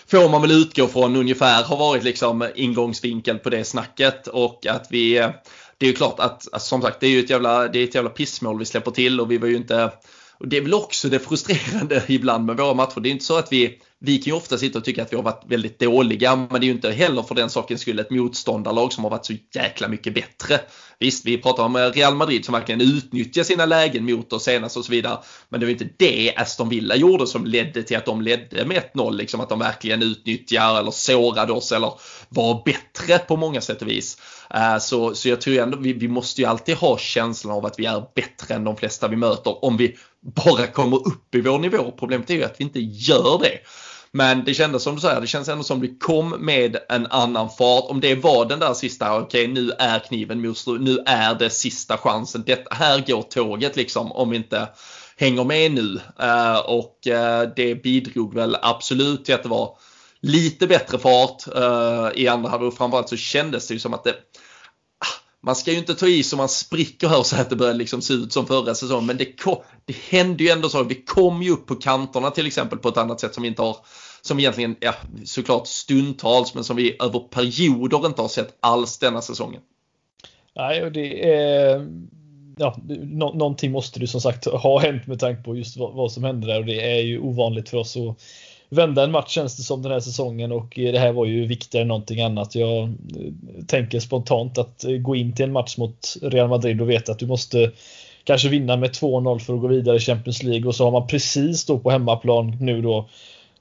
Får man väl utgå från ungefär har varit liksom ingångsvinkel på det snacket. Och att vi eh, det är ju klart att, att som sagt det är ju ett jävla, det är ett jävla pissmål vi släpper till. Och vi var ju inte och det är väl också det frustrerande ibland med våra matcher. Det är inte så att vi vi kan ju ofta sitta och tycka att vi har varit väldigt dåliga men det är ju inte heller för den sakens skull ett motståndarlag som har varit så jäkla mycket bättre. Visst, vi pratar om Real Madrid som verkligen utnyttjar sina lägen mot oss senast och så vidare. Men det var inte det Aston Villa gjorde som ledde till att de ledde med 1-0. Liksom att de verkligen utnyttjar eller sårade oss eller var bättre på många sätt och vis. Eh, så, så jag tror ändå vi, vi måste ju alltid ha känslan av att vi är bättre än de flesta vi möter om vi bara kommer upp i vår nivå. Problemet är ju att vi inte gör det. Men det kändes som du säger, det känns ändå som vi kom med en annan fart. Om det var den där sista, okej okay, nu är kniven mot nu är det sista chansen. Det, här går tåget liksom om vi inte hänger med nu. Eh, och eh, det bidrog väl absolut till att det var lite bättre fart eh, i andra halvlek. Framförallt så kändes det ju som att det man ska ju inte ta i så man spricker här så att det börjar liksom se ut som förra säsongen. Men det, det hände ju ändå så. Vi kom ju upp på kanterna till exempel på ett annat sätt som vi inte har som egentligen, ja, såklart stundtals, men som vi över perioder inte har sett alls denna säsongen. Nej, och det är... Ja, nå någonting måste du som sagt ha hänt med tanke på just vad, vad som hände där och det är ju ovanligt för oss att vända en match känns det som den här säsongen och eh, det här var ju viktigare än någonting annat. Jag eh, tänker spontant att eh, gå in till en match mot Real Madrid och veta att du måste kanske vinna med 2-0 för att gå vidare i Champions League och så har man precis då på hemmaplan nu då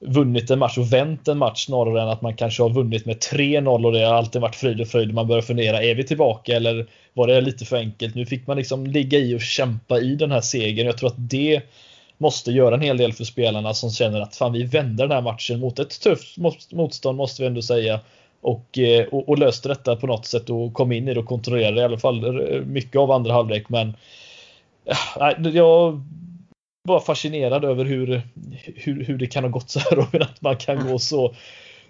vunnit en match och vänt en match snarare än att man kanske har vunnit med 3-0 och det har alltid varit frid och fröjd. Man börjar fundera, är vi tillbaka eller var det lite för enkelt? Nu fick man liksom ligga i och kämpa i den här segern. Jag tror att det måste göra en hel del för spelarna som känner att fan vi vänder den här matchen mot ett tufft motstånd måste vi ändå säga. Och, eh, och, och löste detta på något sätt och kom in i det och kontrollerade i alla fall eh, mycket av andra halvlek. Men eh, jag var fascinerad över hur, hur, hur det kan ha gått så här Robin, att man kan gå så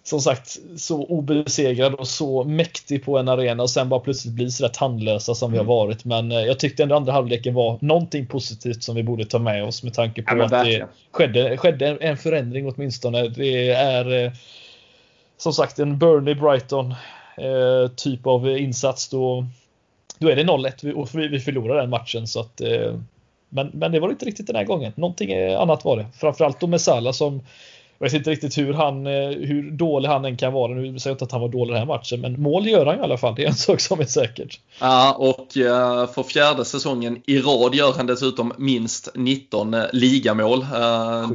som sagt så obesegrad och så mäktig på en arena och sen bara plötsligt bli så där tandlösa som vi har mm. varit. Men eh, jag tyckte ändå andra halvleken var någonting positivt som vi borde ta med oss med tanke på ja, att det skedde, skedde en förändring åtminstone. Det är eh, som sagt en Burnley Brighton eh, typ av insats då. Då är det 0-1 och vi förlorar den matchen så att men, men det var inte riktigt den här gången. Någonting annat var det. Framförallt då med Salah som jag vet inte riktigt hur, han, eh, hur dålig han än kan vara. Nu säger jag inte att han var dålig den här matchen, men mål gör han i alla fall. Det är en sak som är säkert. Ja, och eh, för fjärde säsongen i rad gör han dessutom minst 19 eh, ligamål.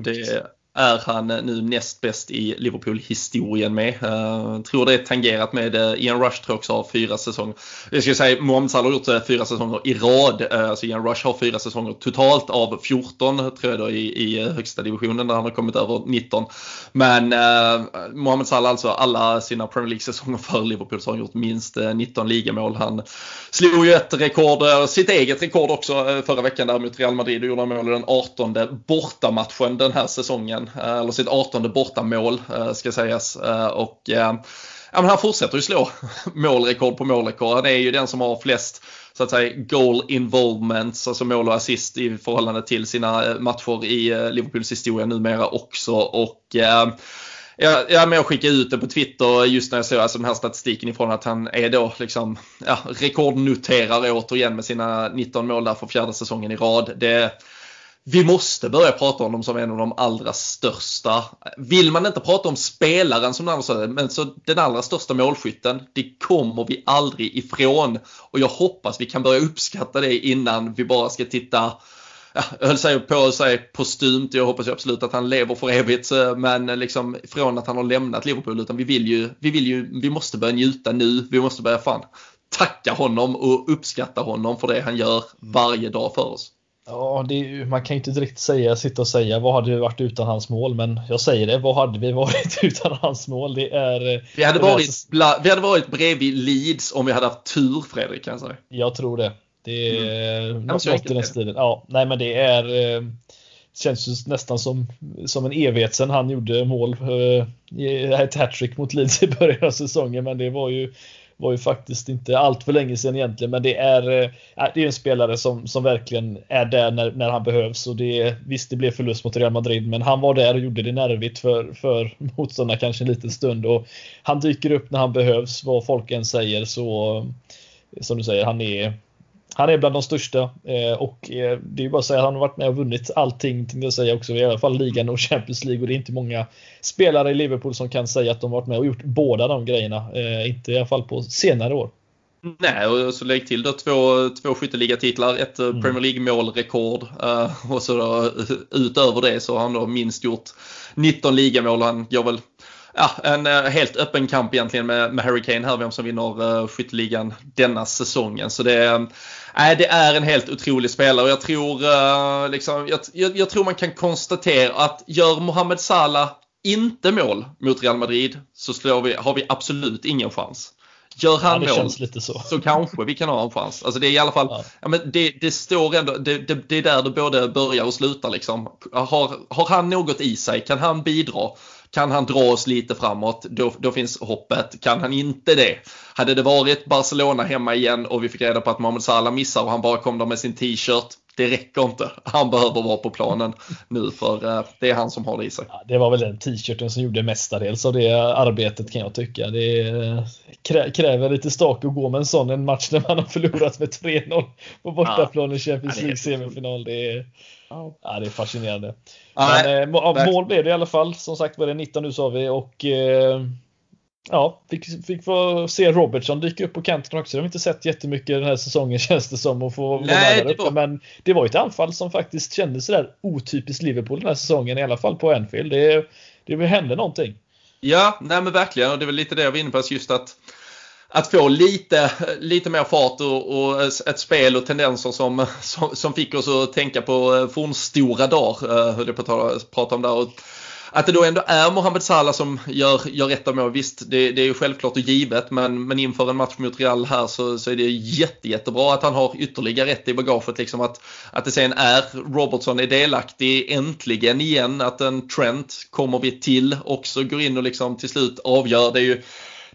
Det är han nu näst bäst i Liverpool-historien med. Uh, tror det är tangerat med uh, Ian Rush tror jag också har fyra säsonger. Jag skulle säga Mohamed Salah har gjort uh, fyra säsonger i rad. Uh, alltså Ian Rush har fyra säsonger totalt av 14 tror jag då i, i högsta divisionen där han har kommit över 19. Men uh, Mohamed Salah alltså alla sina Premier League-säsonger för Liverpool så har han gjort minst 19 ligamål. Han slog ju ett rekord, sitt eget rekord också förra veckan där mot Real Madrid och gjorde mål i den 18 bortamatchen den här säsongen. Eh, eller sitt 18 bortamål eh, ska sägas. Eh, och ja, men han fortsätter ju slå målrekord på målrekord. Han är ju den som har flest så att säga goal involvements, alltså mål och assist i förhållande till sina matcher i Liverpools historia numera också. Och jag, jag med och skickade ut det på Twitter just när jag såg alltså den här statistiken ifrån att han är då liksom ja, rekordnoterare återigen med sina 19 mål där för fjärde säsongen i rad. Det, vi måste börja prata om dem som en av de allra största. Vill man inte prata om spelaren som den allra största, men så den allra största målskytten, det kommer vi aldrig ifrån. Och jag hoppas vi kan börja uppskatta det innan vi bara ska titta Ja, jag höll sig på att säga postumt, jag hoppas ju absolut att han lever för evigt, men liksom från att han har lämnat Liverpool, utan vi vill ju, vi vill ju, vi måste börja njuta nu, vi måste börja fan tacka honom och uppskatta honom för det han gör varje dag för oss. Ja, det, man kan ju inte direkt säga, sitta och säga vad hade vi varit utan hans mål, men jag säger det, vad hade vi varit utan hans mål? Det är... Eh, vi hade, varit, bla, vi hade varit bredvid Leeds om vi hade haft tur, Fredrik, kan jag säga. Jag tror det. Det är mm. något, något i den stilen. Ja, nej men det är... Eh, känns ju nästan som, som en evighet sedan han gjorde mål. Eh, ett hattrick mot Leeds i början av säsongen, men det var ju var ju faktiskt inte allt för länge sedan egentligen, men det är, eh, det är en spelare som, som verkligen är där när, när han behövs. Och det, visst, det blev förlust mot Real Madrid, men han var där och gjorde det nervigt för, för motståndarna kanske en liten stund. Och han dyker upp när han behövs, vad folk än säger. Så eh, som du säger, han är han är bland de största eh, och eh, det är bara att säga att han har varit med och vunnit allting, tänkte jag säga också, i alla fall ligan och Champions League och det är inte många spelare i Liverpool som kan säga att de varit med och gjort båda de grejerna. Eh, inte i alla fall på senare år. Nej, och så lägg till då två, två skytteligatitlar, ett mm. Premier League-målrekord och så då, utöver det så har han då minst gjort 19 ligamål. Han går väl ja, en uh, helt öppen kamp egentligen med, med Harry Kane här, vem som vinner uh, skytteligan denna säsongen. Så det, uh, det är en helt otrolig spelare och jag tror, uh, liksom, jag, jag, jag, tror man kan konstatera att gör Mohamed Salah inte mål mot Real Madrid så slår vi, har vi absolut ingen chans. Gör han ja, mål så. så. kanske vi kan ha en chans. Alltså det är i alla fall, ja. ja men det, det, står ändå, det, det, det, är där det både börjar och slutar liksom. Har, har han något i sig? Kan han bidra? Kan han dra oss lite framåt, då, då finns hoppet. Kan han inte det, hade det varit Barcelona hemma igen och vi fick reda på att Mohamed Salah missar och han bara kom där med sin t-shirt. Det räcker inte. Han behöver vara på planen nu för eh, det är han som har det i sig. Ja, det var väl den t-shirten som gjorde mestadels av det arbetet kan jag tycka. Det eh, kräver lite stak att gå med en sån en match när man har förlorat med 3-0 på bortaplan i Champions League semifinal. Det är, Ja, det är fascinerande. Ja, Men, eh, mål blev det i alla fall. Som sagt var det 19 nu sa vi och eh, ja, fick, fick få se Robertson dyka upp på kanten också. Det har vi inte sett jättemycket den här säsongen känns det som. Och få Nej, det var... Men det var ett anfall som faktiskt kändes sådär otypiskt Liverpool den här säsongen. I alla fall på Anfield. Det, det hände någonting. Ja, nej men verkligen. Och det är väl lite det jag var inne på. Just att att få lite, lite mer fart och, och ett spel och tendenser som, som, som, fick oss att tänka på eh, fornstora dagar, eh, höll jag på att prata om där. Och att det då ändå är Mohamed Salah som gör, gör rätt av mål, visst det, det är ju självklart och givet men, men inför en match mot Real här så, så är det jätte, jättebra att han har ytterligare rätt i bagaget. Liksom att, att det sen är Robertson är delaktig äntligen igen, att en Trent kommer vi till också går in och liksom till slut avgör. Det är ju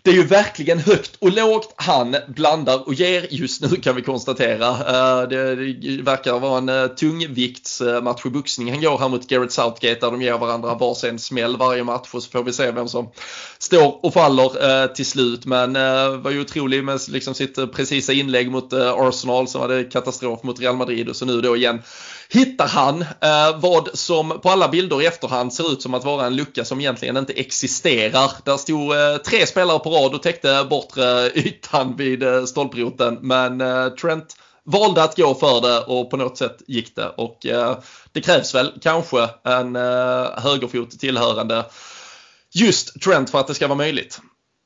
det är ju verkligen högt och lågt han blandar och ger just nu kan vi konstatera. Eh, det, verkar vara en eh, tungviktsmatch i boxning. Han går här mot Garrett Southgate där de ger varandra varsin smäll varje match och så får vi se vem som står och faller eh, till slut. Men var ju otrolig med liksom sitt precisa inlägg mot Arsenal som hade katastrof mot Real Madrid och så nu då igen hittar han eh, vad som på alla bilder i efterhand ser ut som att vara en lucka som egentligen inte existerar. Där stod eh, tre spelare på rad och täckte bortre ytan vid eh, stolproten men eh, Trent valde att gå för det och på något sätt gick det och eh, det krävs väl kanske en eh, högerfot tillhörande just Trent för att det ska vara möjligt.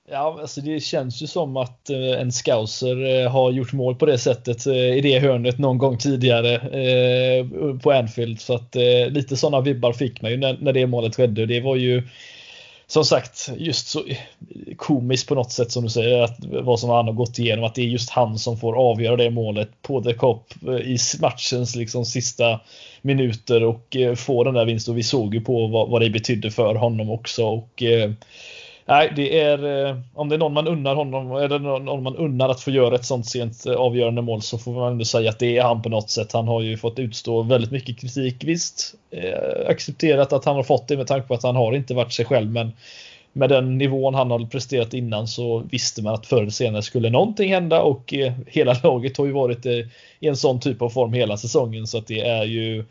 Ja, alltså det känns ju som att eh, en scouser eh, har gjort mål på det sättet eh, i det hörnet någon gång tidigare på Anfield. Så att lite sådana vibbar fick man ju när det målet skedde. Det var ju som sagt just så komiskt på något sätt som du säger att vad som han har gått igenom att det är just han som får avgöra det målet på The Cop i matchens liksom sista minuter och få den där vinsten. Och vi såg ju på vad, vad det betydde för honom också och Nej, det är eh, om det är någon man unnar honom eller någon man unnar att få göra ett sånt sent eh, avgörande mål så får man ändå säga att det är han på något sätt. Han har ju fått utstå väldigt mycket kritik. Visst, eh, accepterat att han har fått det med tanke på att han har inte varit sig själv, men med den nivån han har presterat innan så visste man att förr eller senare skulle någonting hända och eh, hela laget har ju varit eh, i en sån typ av form hela säsongen så att det är ju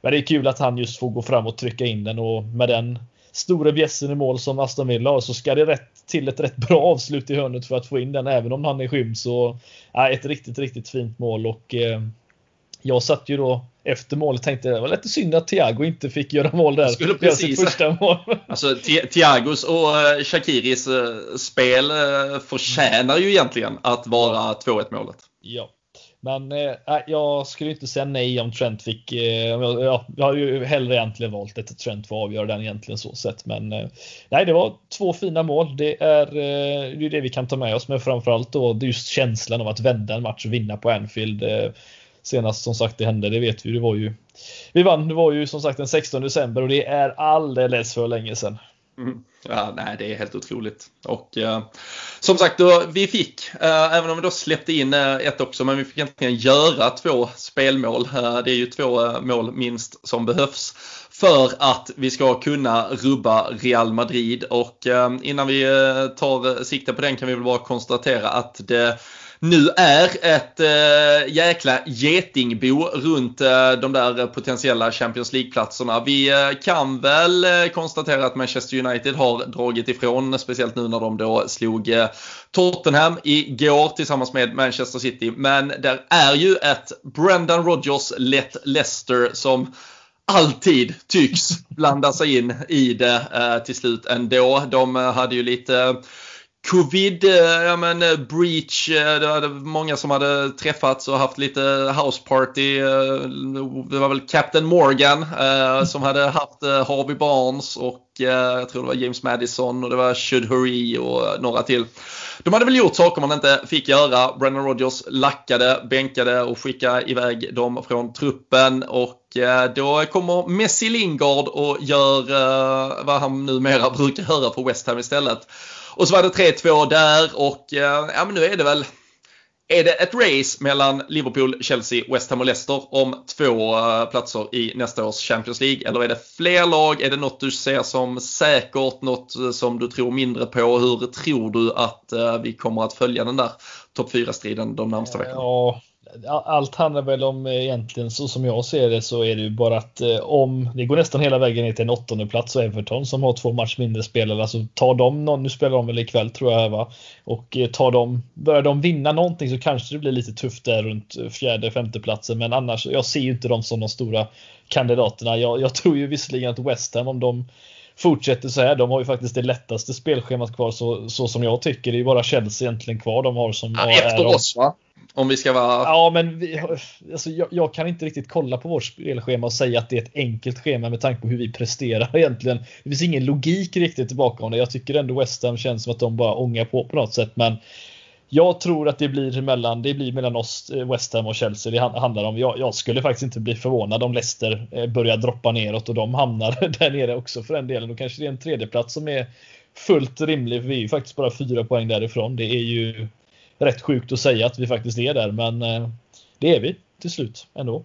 men det är kul att han just får gå fram och trycka in den och med den store bjässen i mål som Aston Villa har så ska det rätt till ett rätt bra avslut i hörnet för att få in den även om han är skymd. Så ja, ett riktigt, riktigt fint mål och eh, jag satt ju då efter målet tänkte det var lite synd att Thiago inte fick göra mål där. Skulle precis. Första mål. Alltså Thiagos och uh, Shakiris uh, spel uh, förtjänar ju egentligen att vara 2-1 målet. Ja, men eh, jag skulle inte säga nej om Trent fick. Eh, ja, jag har ju hellre egentligen valt att Trent får avgöra den egentligen så sett. Men eh, nej, det var två fina mål. Det är eh, det, är det vi kan ta med oss. Men framförallt då just känslan av att vända en match och vinna på Anfield. Eh, senast som sagt det hände, det vet vi. Det var ju. Vi vann. Det var ju som sagt den 16 december och det är alldeles för länge sedan. Mm. Ja, nej, det är helt otroligt. Och eh, som sagt, då, vi fick, eh, även om vi då släppte in eh, ett också, men vi fick egentligen göra två spelmål. Eh, det är ju två eh, mål minst som behövs för att vi ska kunna rubba Real Madrid. Och eh, innan vi eh, tar eh, sikte på den kan vi väl bara konstatera att det nu är ett äh, jäkla getingbo runt äh, de där potentiella Champions League-platserna. Vi äh, kan väl konstatera att Manchester United har dragit ifrån, speciellt nu när de då slog Tottenham igår tillsammans med Manchester City. Men där är ju ett Brendan Rodgers lett Leicester som alltid tycks blanda sig in i det till slut ändå. De hade ju lite Covid, eh, ja men eh, breach, eh, det var många som hade träffats och haft lite houseparty. Det var väl Captain Morgan som hade haft Harvey Barnes och jag tror det var James Madison och det var Should Hurry och några till. De hade väl gjort saker man inte fick göra. Brennan Rodgers lackade, bänkade och skickade iväg dem från truppen och då kommer Messi Lingard och gör vad han numera brukar höra för West Ham istället. Och så var det 3-2 där och eh, ja, men nu är det väl är det ett race mellan Liverpool, Chelsea, West Ham och Leicester om två eh, platser i nästa års Champions League? Eller är det fler lag? Är det något du ser som säkert? Något eh, som du tror mindre på? Hur tror du att vi kommer att följa den där topp 4-striden de närmsta veckorna? Ja, allt handlar väl om eh, egentligen så som jag ser det så är det ju bara att eh, om det går nästan hela vägen ner till en åttonde plats och Everton som har två match mindre spelare. Alltså tar de någon, nu spelar de väl ikväll tror jag va. Och eh, tar de, börjar de vinna någonting så kanske det blir lite tufft där runt fjärde, femte platsen. Men annars, jag ser ju inte dem som de stora kandidaterna. Jag, jag tror ju visserligen att West Ham om de fortsätter så här. De har ju faktiskt det lättaste spelschemat kvar så, så som jag tycker. Det är ju bara Chelsea egentligen kvar de har som ja, Efter oss va? Om vi ska vara... Ja, men vi, alltså, jag, jag, kan inte riktigt kolla på vårt spelschema och säga att det är ett enkelt schema med tanke på hur vi presterar egentligen. Det finns ingen logik riktigt bakom det. Jag tycker ändå West Ham känns som att de bara ångar på på något sätt. Men jag tror att det blir mellan, det blir mellan oss, eh, West Ham och Chelsea det handlar om. Jag, jag, skulle faktiskt inte bli förvånad om Leicester eh, börjar droppa neråt och de hamnar där nere också för den delen. Då kanske det är en tredjeplats som är fullt rimlig. Vi är ju faktiskt bara fyra poäng därifrån. Det är ju rätt sjukt att säga att vi faktiskt är där, men eh, det är vi till slut ändå.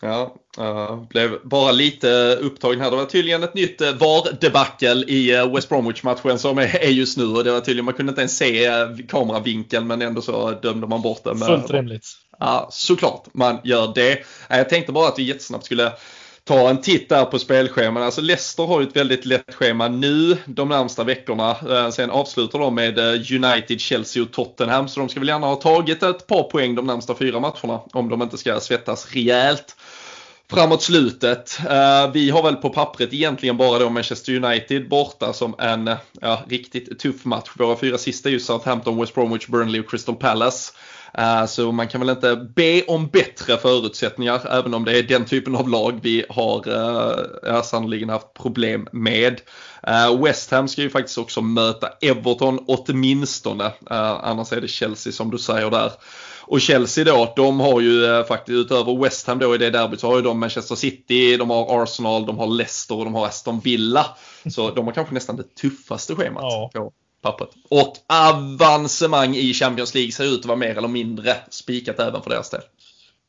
Ja, uh, blev bara lite upptagen här. Det var tydligen ett nytt uh, VAR-debacle i uh, West Bromwich-matchen som är, just nu. Och det var tydligen, man kunde inte ens se kameravinkeln men ändå så dömde man bort det. Fullt rimligt. Ja, såklart man gör det. Jag tänkte bara att vi jättesnabbt skulle ta en titt där på spelscheman. Alltså Leicester har ju ett väldigt lätt schema nu de närmsta veckorna. Eh, sen avslutar de med eh, United, Chelsea och Tottenham. Så de ska väl gärna ha tagit ett par poäng de närmsta fyra matcherna. Om de inte ska svettas rejält framåt slutet. Eh, vi har väl på pappret egentligen bara då Manchester United borta som en ja, riktigt tuff match. Våra fyra sista är ju Southampton, West Bromwich, Burnley och Crystal Palace. Eh, så man kan väl inte be om bättre förutsättningar även om det är den typen av lag vi har uh, sannoliken haft problem med. Uh, West Ham ska ju faktiskt också möta Everton åtminstone. Annars är det Chelsea som du säger där. Och Chelsea då, de har ju faktiskt utöver West Ham då i det derbyt så har ju de Manchester City, de har Arsenal, de har Leicester och de har Aston Villa. Så de har kanske nästan det tuffaste schemat ja. på pappret. Och avancemang i Champions League ser ut att vara mer eller mindre spikat även för deras del.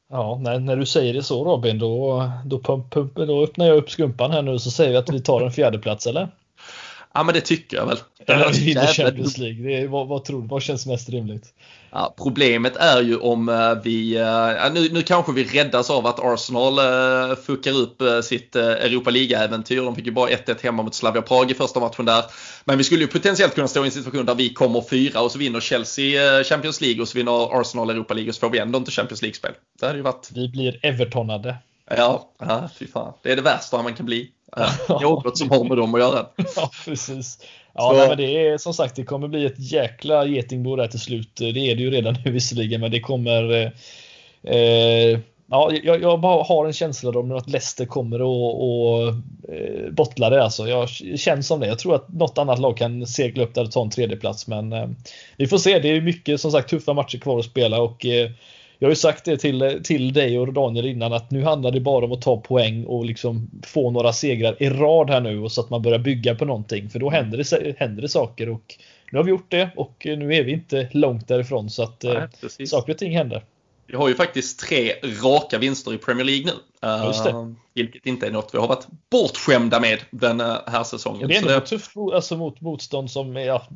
Ja, när, när du säger det så Robin, då, då, pump, pump, då öppnar jag upp skumpan här nu så säger vi att vi tar en fjärde plats eller? Ja, men det tycker jag väl. Eller att vi vinner Champions League. Det är, vad, vad tror du? Vad känns mest rimligt? Ja, problemet är ju om eh, vi, uh, nu, nu kanske vi räddas av att Arsenal uh, fuckar upp uh, sitt Europa League-äventyr. De fick ju bara 1-1 hemma mot Slavia Prag i första matchen där. Men vi skulle ju potentiellt kunna stå i en situation där vi kommer fyra och så vinner Chelsea Champions League och så vinner Arsenal Europa League och så får vi ändå inte Champions League-spel. Det hade ju varit... Vi blir Evertonade. Ja, ja, fy fan. Det är det värsta man kan bli. Något som har med dem att göra. Ja, precis. Ja, nej, men det är som sagt, det kommer bli ett jäkla getingbo där till slut. Det är det ju redan nu visserligen, men det kommer eh, eh, Ja, jag, jag, har en känsla om att Leicester kommer att och, eh, bottla det. Alltså. Jag känner som det. Jag tror att något annat lag kan segla upp där och ta en tredjeplats. Men eh, vi får se. Det är mycket som sagt tuffa matcher kvar att spela och eh, jag har ju sagt det till, till dig och Daniel innan att nu handlar det bara om att ta poäng och liksom få några segrar i rad här nu och så att man börjar bygga på någonting. För då händer det, händer det saker och nu har vi gjort det och nu är vi inte långt därifrån. Så att Nej, eh, saker och ting händer. Vi har ju faktiskt tre raka vinster i Premier League nu. Uh, vilket inte är något vi har varit bortskämda med den här säsongen. Det är ändå tufft alltså, mot motstånd som ja,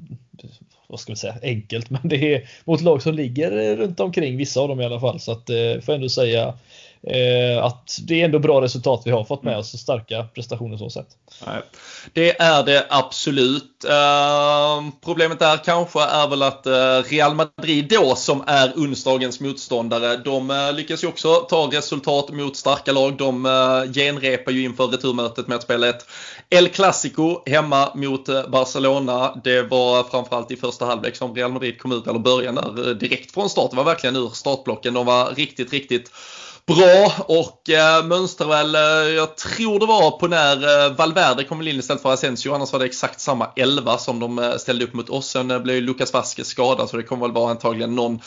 vad ska vi säga, enkelt, men det är mot lag som ligger runt omkring, vissa av dem i alla fall. Så att eh, får ändå säga eh, att det är ändå bra resultat vi har fått med oss, starka prestationer så sett. Nej. Det är det absolut. Eh, problemet där kanske är väl att eh, Real Madrid då som är onsdagens motståndare, de eh, lyckas ju också ta resultat mot starka lag. De genrepar ju inför returmötet med att spela ett El Clasico hemma mot Barcelona. Det var framförallt i första halvlek som Real Madrid kom ut, eller början där direkt från start. Det var verkligen ur startblocken. De var riktigt, riktigt bra och eh, mönstrar väl, eh, jag tror det var på när eh, Valverde kom in istället för Asensio. Annars var det exakt samma 11 som de eh, ställde upp mot oss. Sen eh, blev ju Lucas Vasquez skadad så det kommer väl vara antagligen någon,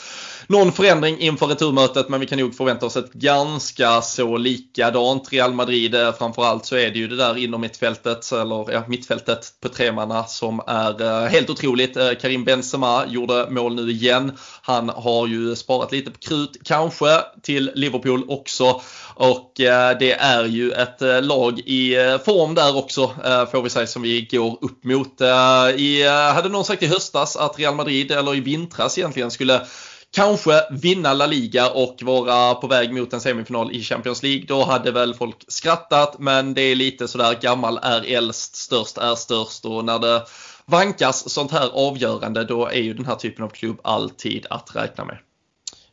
någon förändring inför returmötet. Men vi kan nog förvänta oss ett ganska så likadant Real Madrid. Eh, framförallt så är det ju det där inom mittfältet, eller ja, mittfältet på tremanna som är eh, helt otroligt. Eh, Karim Benzema gjorde mål nu igen. Han har ju sparat lite på krut kanske till Liverpool också. Och det är ju ett lag i form där också får vi säga som vi går upp mot. I, hade någon sagt i höstas att Real Madrid, eller i vintras egentligen, skulle kanske vinna La Liga och vara på väg mot en semifinal i Champions League. Då hade väl folk skrattat men det är lite sådär gammal är äldst, störst är störst och när det vankas sånt här avgörande då är ju den här typen av klubb alltid att räkna med.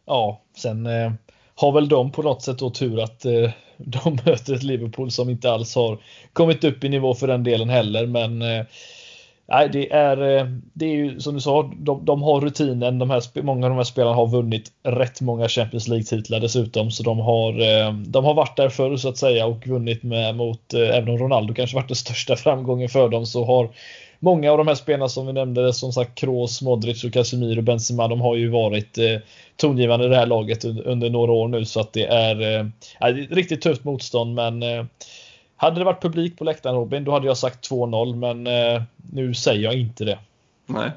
Ja, sen eh, har väl de på något sätt då tur att eh, de möter ett Liverpool som inte alls har kommit upp i nivå för den delen heller. Men eh, nej, det är, eh, det är ju som du sa, de, de, har rutinen. De här, många av de här spelarna har vunnit rätt många Champions League-titlar dessutom. Så de har, eh, de har varit där förr så att säga och vunnit med mot, eh, även om Ronaldo kanske varit den största framgången för dem, så har många av de här spelarna som vi nämnde, som sagt Kroos, Modric och Casemiro, Benzema, de har ju varit eh, tongivande i det här laget under, under några år nu så att det är, eh, är riktigt tufft motstånd men eh, hade det varit publik på läktaren Robin, då hade jag sagt 2-0 men eh, nu säger jag inte det. Nej.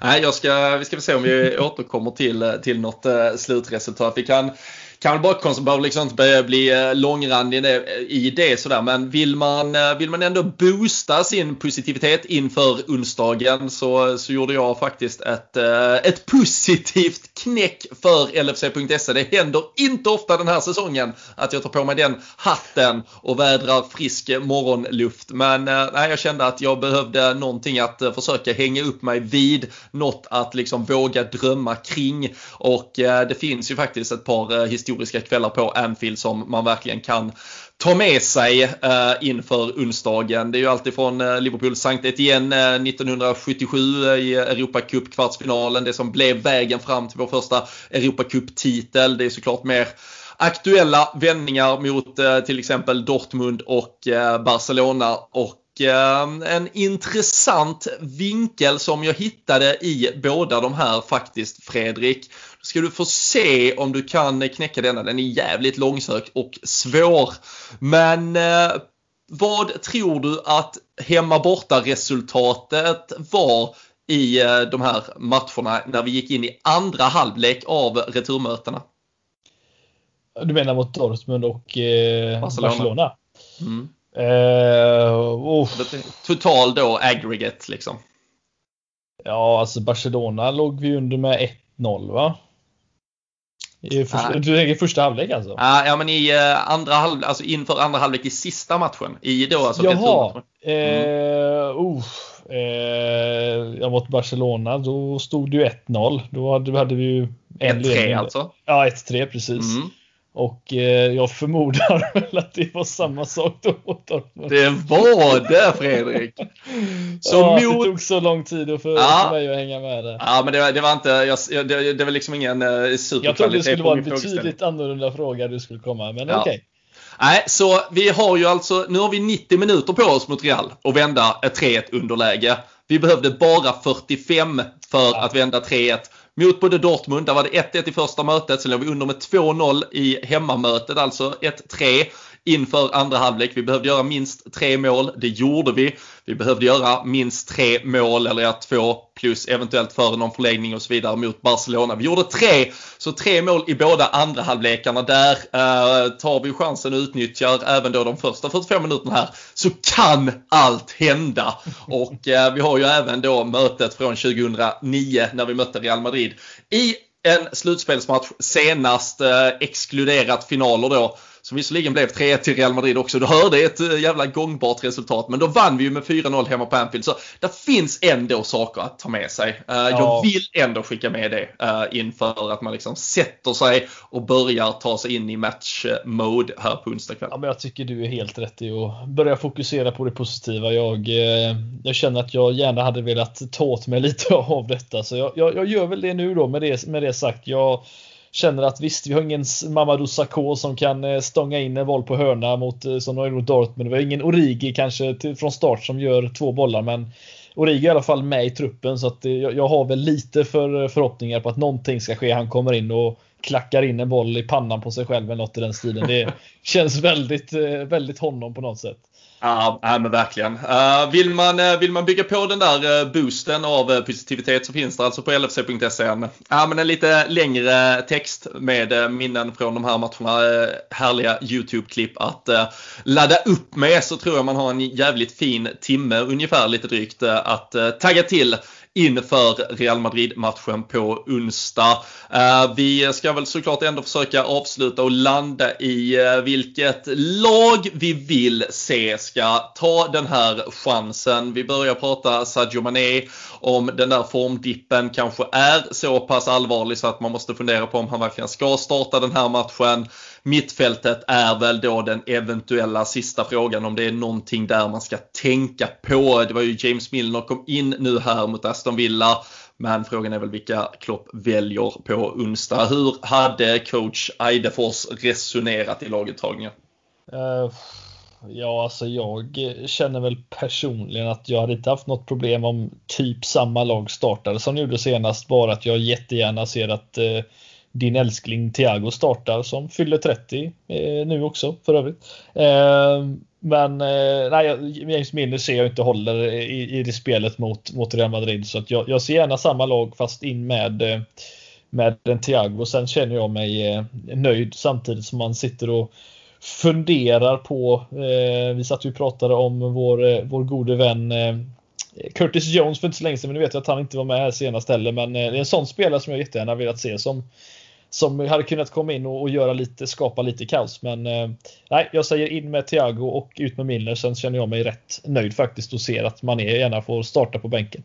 Nej, jag ska, vi ska se om vi återkommer till, eh, till något eh, slutresultat. Vi kan kan väl bara behöver liksom inte börja bli eh, långrandig i det sådär. Men vill man, eh, vill man ändå boosta sin positivitet inför onsdagen så, så gjorde jag faktiskt ett, eh, ett positivt knäck för LFC.se. Det händer inte ofta den här säsongen att jag tar på mig den hatten och vädrar frisk morgonluft. Men nej, jag kände att jag behövde någonting att försöka hänga upp mig vid. Något att liksom våga drömma kring. Och det finns ju faktiskt ett par historier historiska kvällar på Anfield som man verkligen kan ta med sig eh, inför onsdagen. Det är ju alltid från eh, Liverpool Sankt Etienne eh, 1977 eh, i Europacup kvartsfinalen. Det som blev vägen fram till vår första Europacup-titel. Det är såklart mer aktuella vändningar mot eh, till exempel Dortmund och eh, Barcelona. Och eh, en intressant vinkel som jag hittade i båda de här faktiskt Fredrik ska du få se om du kan knäcka denna. Den är jävligt långsökt och svår. Men eh, vad tror du att hemma borta resultatet var i eh, de här matcherna när vi gick in i andra halvlek av returmötena? Du menar mot Dortmund och eh, Barcelona? Barcelona. Mm. Uh, Total då aggregate liksom. Ja, alltså Barcelona låg vi under med 1-0 va? I första. Du tänker första halvlek alltså? Ja, men i uh, andra halvlek, alltså inför andra halvlek i sista matchen. I då alltså Jaha. Mm. Uh, uh, uh, ja, mot Barcelona, då stod det ju 1-0. Då hade, hade vi ju en 1-3 alltså? Ja, 1-3 precis. Mm. Och eh, jag förmodar väl att det var samma sak då. Det var det Fredrik! Så ja, mot... Det tog så lång tid för, ja. för mig att hänga med det. Ja, men det, det var inte, jag, det, det var liksom ingen uh, superkvalitet Jag trodde det skulle vara en betydligt annorlunda fråga du skulle komma, men ja. okej. Okay. Nej, så vi har ju alltså, nu har vi 90 minuter på oss mot Real och vända ett 3-1 underläge. Vi behövde bara 45 för ja. att vända 3-1 mot både Dortmund, där var det 1-1 i första mötet, sen låg vi under med 2-0 i hemmamötet, alltså 1-3 inför andra halvlek. Vi behövde göra minst tre mål. Det gjorde vi. Vi behövde göra minst tre mål eller ja, två plus eventuellt före någon förlängning och så vidare mot Barcelona. Vi gjorde tre, så tre mål i båda andra halvlekarna. Där eh, tar vi chansen och utnyttjar även då de första 45 minuterna här så kan allt hända. Och eh, vi har ju även då mötet från 2009 när vi mötte Real Madrid i en slutspelsmatch senast eh, exkluderat finaler då som visserligen blev 3-1 till Real Madrid också. Du hörde ett eh, jävla gångbart resultat. Men då vann vi ju med 4-0 hemma på Anfield. Så det finns ändå saker att ta med sig. Uh, ja. Jag vill ändå skicka med det uh, inför att man liksom sätter sig och börjar ta sig in i match-mode här på onsdag kväll. Ja, men jag tycker du är helt rätt i att börja fokusera på det positiva. Jag, jag känner att jag gärna hade velat ta åt mig lite av detta. Så jag, jag, jag gör väl det nu då med det, med det sagt. Jag, känner att visst, vi har ingen Mamadou Sakho som kan eh, stånga in en boll på hörna mot, eh, som de har mot Dortmund. Vi har ingen Origi kanske till, från start som gör två bollar, men Origi är i alla fall med i truppen så att eh, jag, jag har väl lite för förhoppningar på att någonting ska ske. Han kommer in och klackar in en boll i pannan på sig själv eller något i den stilen. Det känns väldigt, väldigt honom på något sätt. Ja, men verkligen. Eh, vill, man, eh, vill man bygga på den där eh, boosten av positivitet så finns det alltså på lfc.se en, men en lite längre text med minnen från de här matcherna. härliga YouTube-klipp att ladda upp med så tror jag man har en jävligt fin timme ungefär lite drygt att tagga till inför Real Madrid-matchen på onsdag. Eh, vi ska väl såklart ändå försöka avsluta och landa i eh, vilket lag vi vill se ska ta den här chansen. Vi börjar prata Sadio Mané om den där formdippen kanske är så pass allvarlig så att man måste fundera på om han verkligen ska starta den här matchen. Mittfältet är väl då den eventuella sista frågan om det är någonting där man ska tänka på. Det var ju James Milner kom in nu här mot Aston Villa. Men frågan är väl vilka Klopp väljer på onsdag. Hur hade coach Eidefors resonerat i laguttagningen? Uh, ja, alltså jag känner väl personligen att jag hade inte haft något problem om typ samma lag startade som gjorde senast. Bara att jag jättegärna ser att uh, din älskling Thiago startar som fyller 30 eh, nu också för övrigt. Eh, men eh, nej, James Milner ser jag inte håller i, i det spelet mot, mot Real Madrid så att jag, jag ser gärna samma lag fast in med eh, med en Thiago. Sen känner jag mig eh, nöjd samtidigt som man sitter och funderar på. Eh, vi satt och pratade om vår, eh, vår gode vän eh, Curtis Jones för inte så länge sedan, men nu vet jag att han inte var med här senast heller. Men eh, det är en sån spelare som jag jättegärna velat se som som hade kunnat komma in och, och göra lite, skapa lite kaos. Men eh, nej, jag säger in med Thiago och ut med Milner. Sen känner jag mig rätt nöjd faktiskt och ser att man gärna får starta på bänken.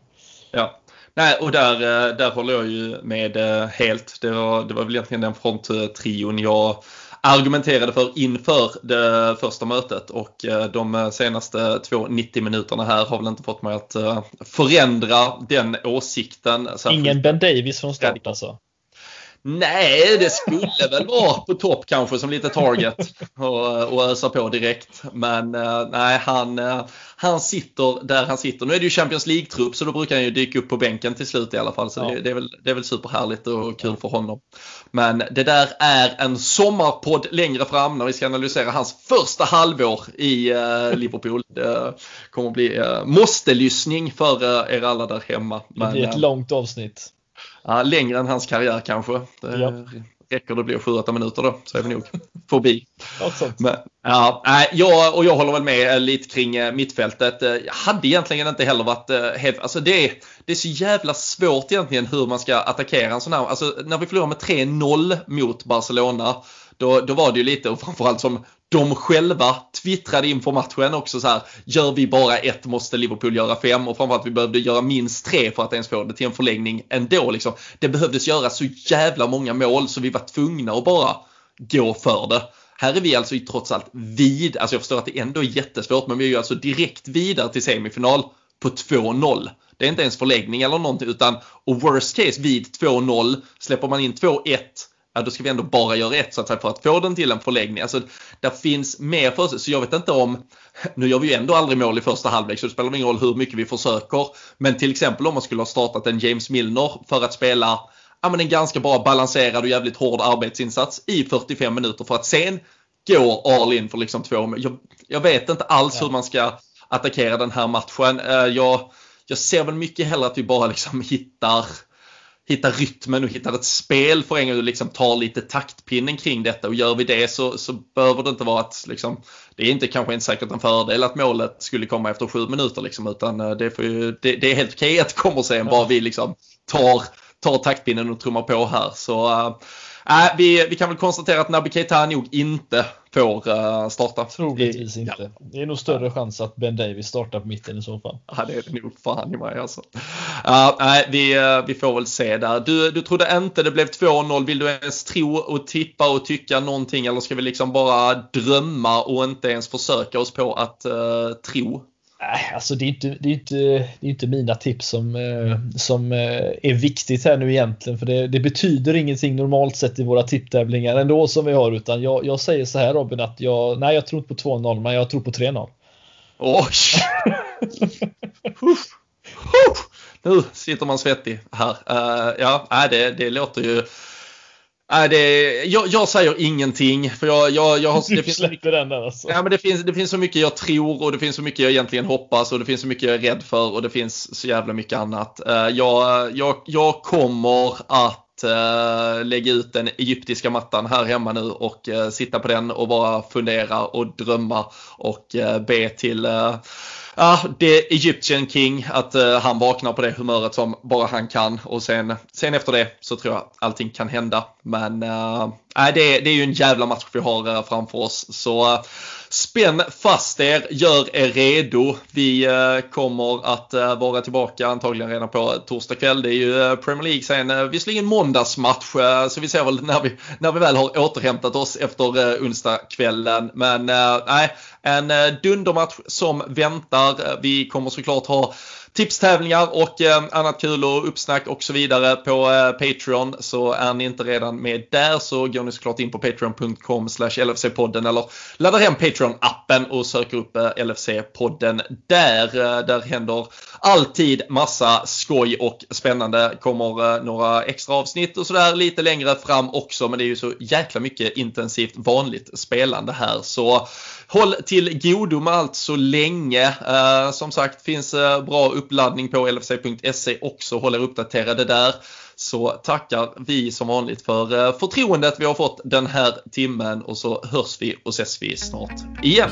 Ja, Nej, och där, eh, där håller jag ju med eh, helt. Det var, det var väl egentligen den fronttrion jag argumenterade för inför det första mötet och eh, de senaste två 90 minuterna här har väl inte fått mig att förändra den åsikten. Ingen Ben Davis från start alltså? Nej, det skulle väl vara på topp kanske som lite target och, och ösa på direkt. Men uh, nej, han, uh, han sitter där han sitter. Nu är det ju Champions League-trupp så då brukar han ju dyka upp på bänken till slut i alla fall. Så ja. det, det, är väl, det är väl superhärligt och kul för honom. Men det där är en sommarpodd längre fram när vi ska analysera hans första halvår i uh, Liverpool. Det kommer att bli måste-lyssning för er alla där hemma. Men, det blir ett långt avsnitt ja, längre än hans karriär kanske. Det ja. räcker det blir 7-8 minuter då så är vi nog förbi. Men, ja, jag, och jag håller väl med eh, lite kring eh, mittfältet. Eh, jag hade egentligen inte heller varit helt, alltså det, är, det är så jävla svårt egentligen hur man ska attackera en sån här, alltså när vi förlorar med 3-0 mot Barcelona då, då var det ju lite, och framförallt som de själva twittrade inför matchen också så här. Gör vi bara ett måste Liverpool göra fem och framförallt vi behövde göra minst tre för att ens få det till en förlängning ändå. Liksom. Det behövdes göra så jävla många mål så vi var tvungna att bara gå för det. Här är vi alltså trots allt vid, alltså jag förstår att det ändå är jättesvårt men vi är ju alltså direkt vidare till semifinal på 2-0. Det är inte ens förläggning eller någonting utan och worst case vid 2-0 släpper man in 2-1 ja, då ska vi ändå bara göra ett så att säga för att få den till en förlängning. Alltså, där finns mer för sig. Så jag vet inte om, nu gör vi ju ändå aldrig mål i första halvlek så det spelar ingen roll hur mycket vi försöker. Men till exempel om man skulle ha startat en James Milner för att spela ja, men en ganska bra balanserad och jävligt hård arbetsinsats i 45 minuter för att sen går all in för liksom två jag, jag vet inte alls ja. hur man ska attackera den här matchen. Jag, jag ser väl mycket hellre att vi bara liksom hittar hittar rytmen och hittar ett spel för en gång och liksom tar lite taktpinnen kring detta och gör vi det så, så behöver det inte vara att liksom, det är inte kanske inte säkert en fördel att målet skulle komma efter sju minuter liksom, utan eh, det, ju, det, det är helt okej att det kommer sen ja. bara vi liksom tar, tar taktpinnen och trummar på här. Så äh, vi, vi kan väl konstatera att Naby Keita nog inte får uh, starta. Troligtvis inte. Ja. Det är nog större chans att Ben Davis startar på mitten i så fall. Ja, det är det nog fan i mig alltså. Uh, nej, vi, uh, vi får väl se där. Du, du trodde inte det blev 2-0. Vill du ens tro och tippa och tycka någonting eller ska vi liksom bara drömma och inte ens försöka oss på att uh, tro Nej, alltså det är inte, det är inte, det är inte mina tips som, eh, som eh, är viktigt här nu egentligen. För det, det betyder ingenting normalt sett i våra tipptävlingar ändå som vi har. Utan jag, jag säger så här Robin att jag, nej jag tror inte på 2-0 men jag tror på 3-0. Oj! nu sitter man svettig här. Uh, ja, det, det låter ju Nej, det, jag, jag, säger ingenting. För jag, jag, jag har, det finns släpper den där alltså. Ja, men det, finns, det finns så mycket jag tror och det finns så mycket jag egentligen hoppas och det finns så mycket jag är rädd för och det finns så jävla mycket annat. Eh, jag, jag, jag kommer att uh, lägga ut den egyptiska mattan här hemma nu och uh, sitta på den och bara fundera och drömma och be till ja, det är Egyptian King, att uh, han vaknar på det humöret som bara han kan och sen, sen efter det så tror jag allting kan hända. Men uh, det, det är ju en jävla match vi har uh, framför oss. Så uh, spänn fast er, gör er redo. Vi eh, kommer att eh, vara tillbaka antagligen redan på torsdag kväll. Det är ju eh, Premier League sen, visserligen måndagsmatch, så vi ser väl när vi, när vi väl har återhämtat oss efter onsdagskvällen. Men nej, en dundermatch som väntar. Vi kommer såklart ha tipstävlingar och eh, annat kul och uppsnack och så vidare på eh, Patreon. Så är ni inte redan med där så går ni såklart in på patreon.com LFC-podden eller laddar hem Patreon-appen och söker upp eh, LFC-podden där. Eh, där händer alltid massa skoj och spännande. Kommer eh, några extra avsnitt och sådär lite längre fram också men det är ju så jäkla mycket intensivt vanligt spelande här så håll till godo med allt så länge. Eh, som sagt finns eh, bra uppladdning på LFC.se också. Håll er uppdaterade där. Så tackar vi som vanligt för eh, förtroendet vi har fått den här timmen och så hörs vi och ses vi snart igen.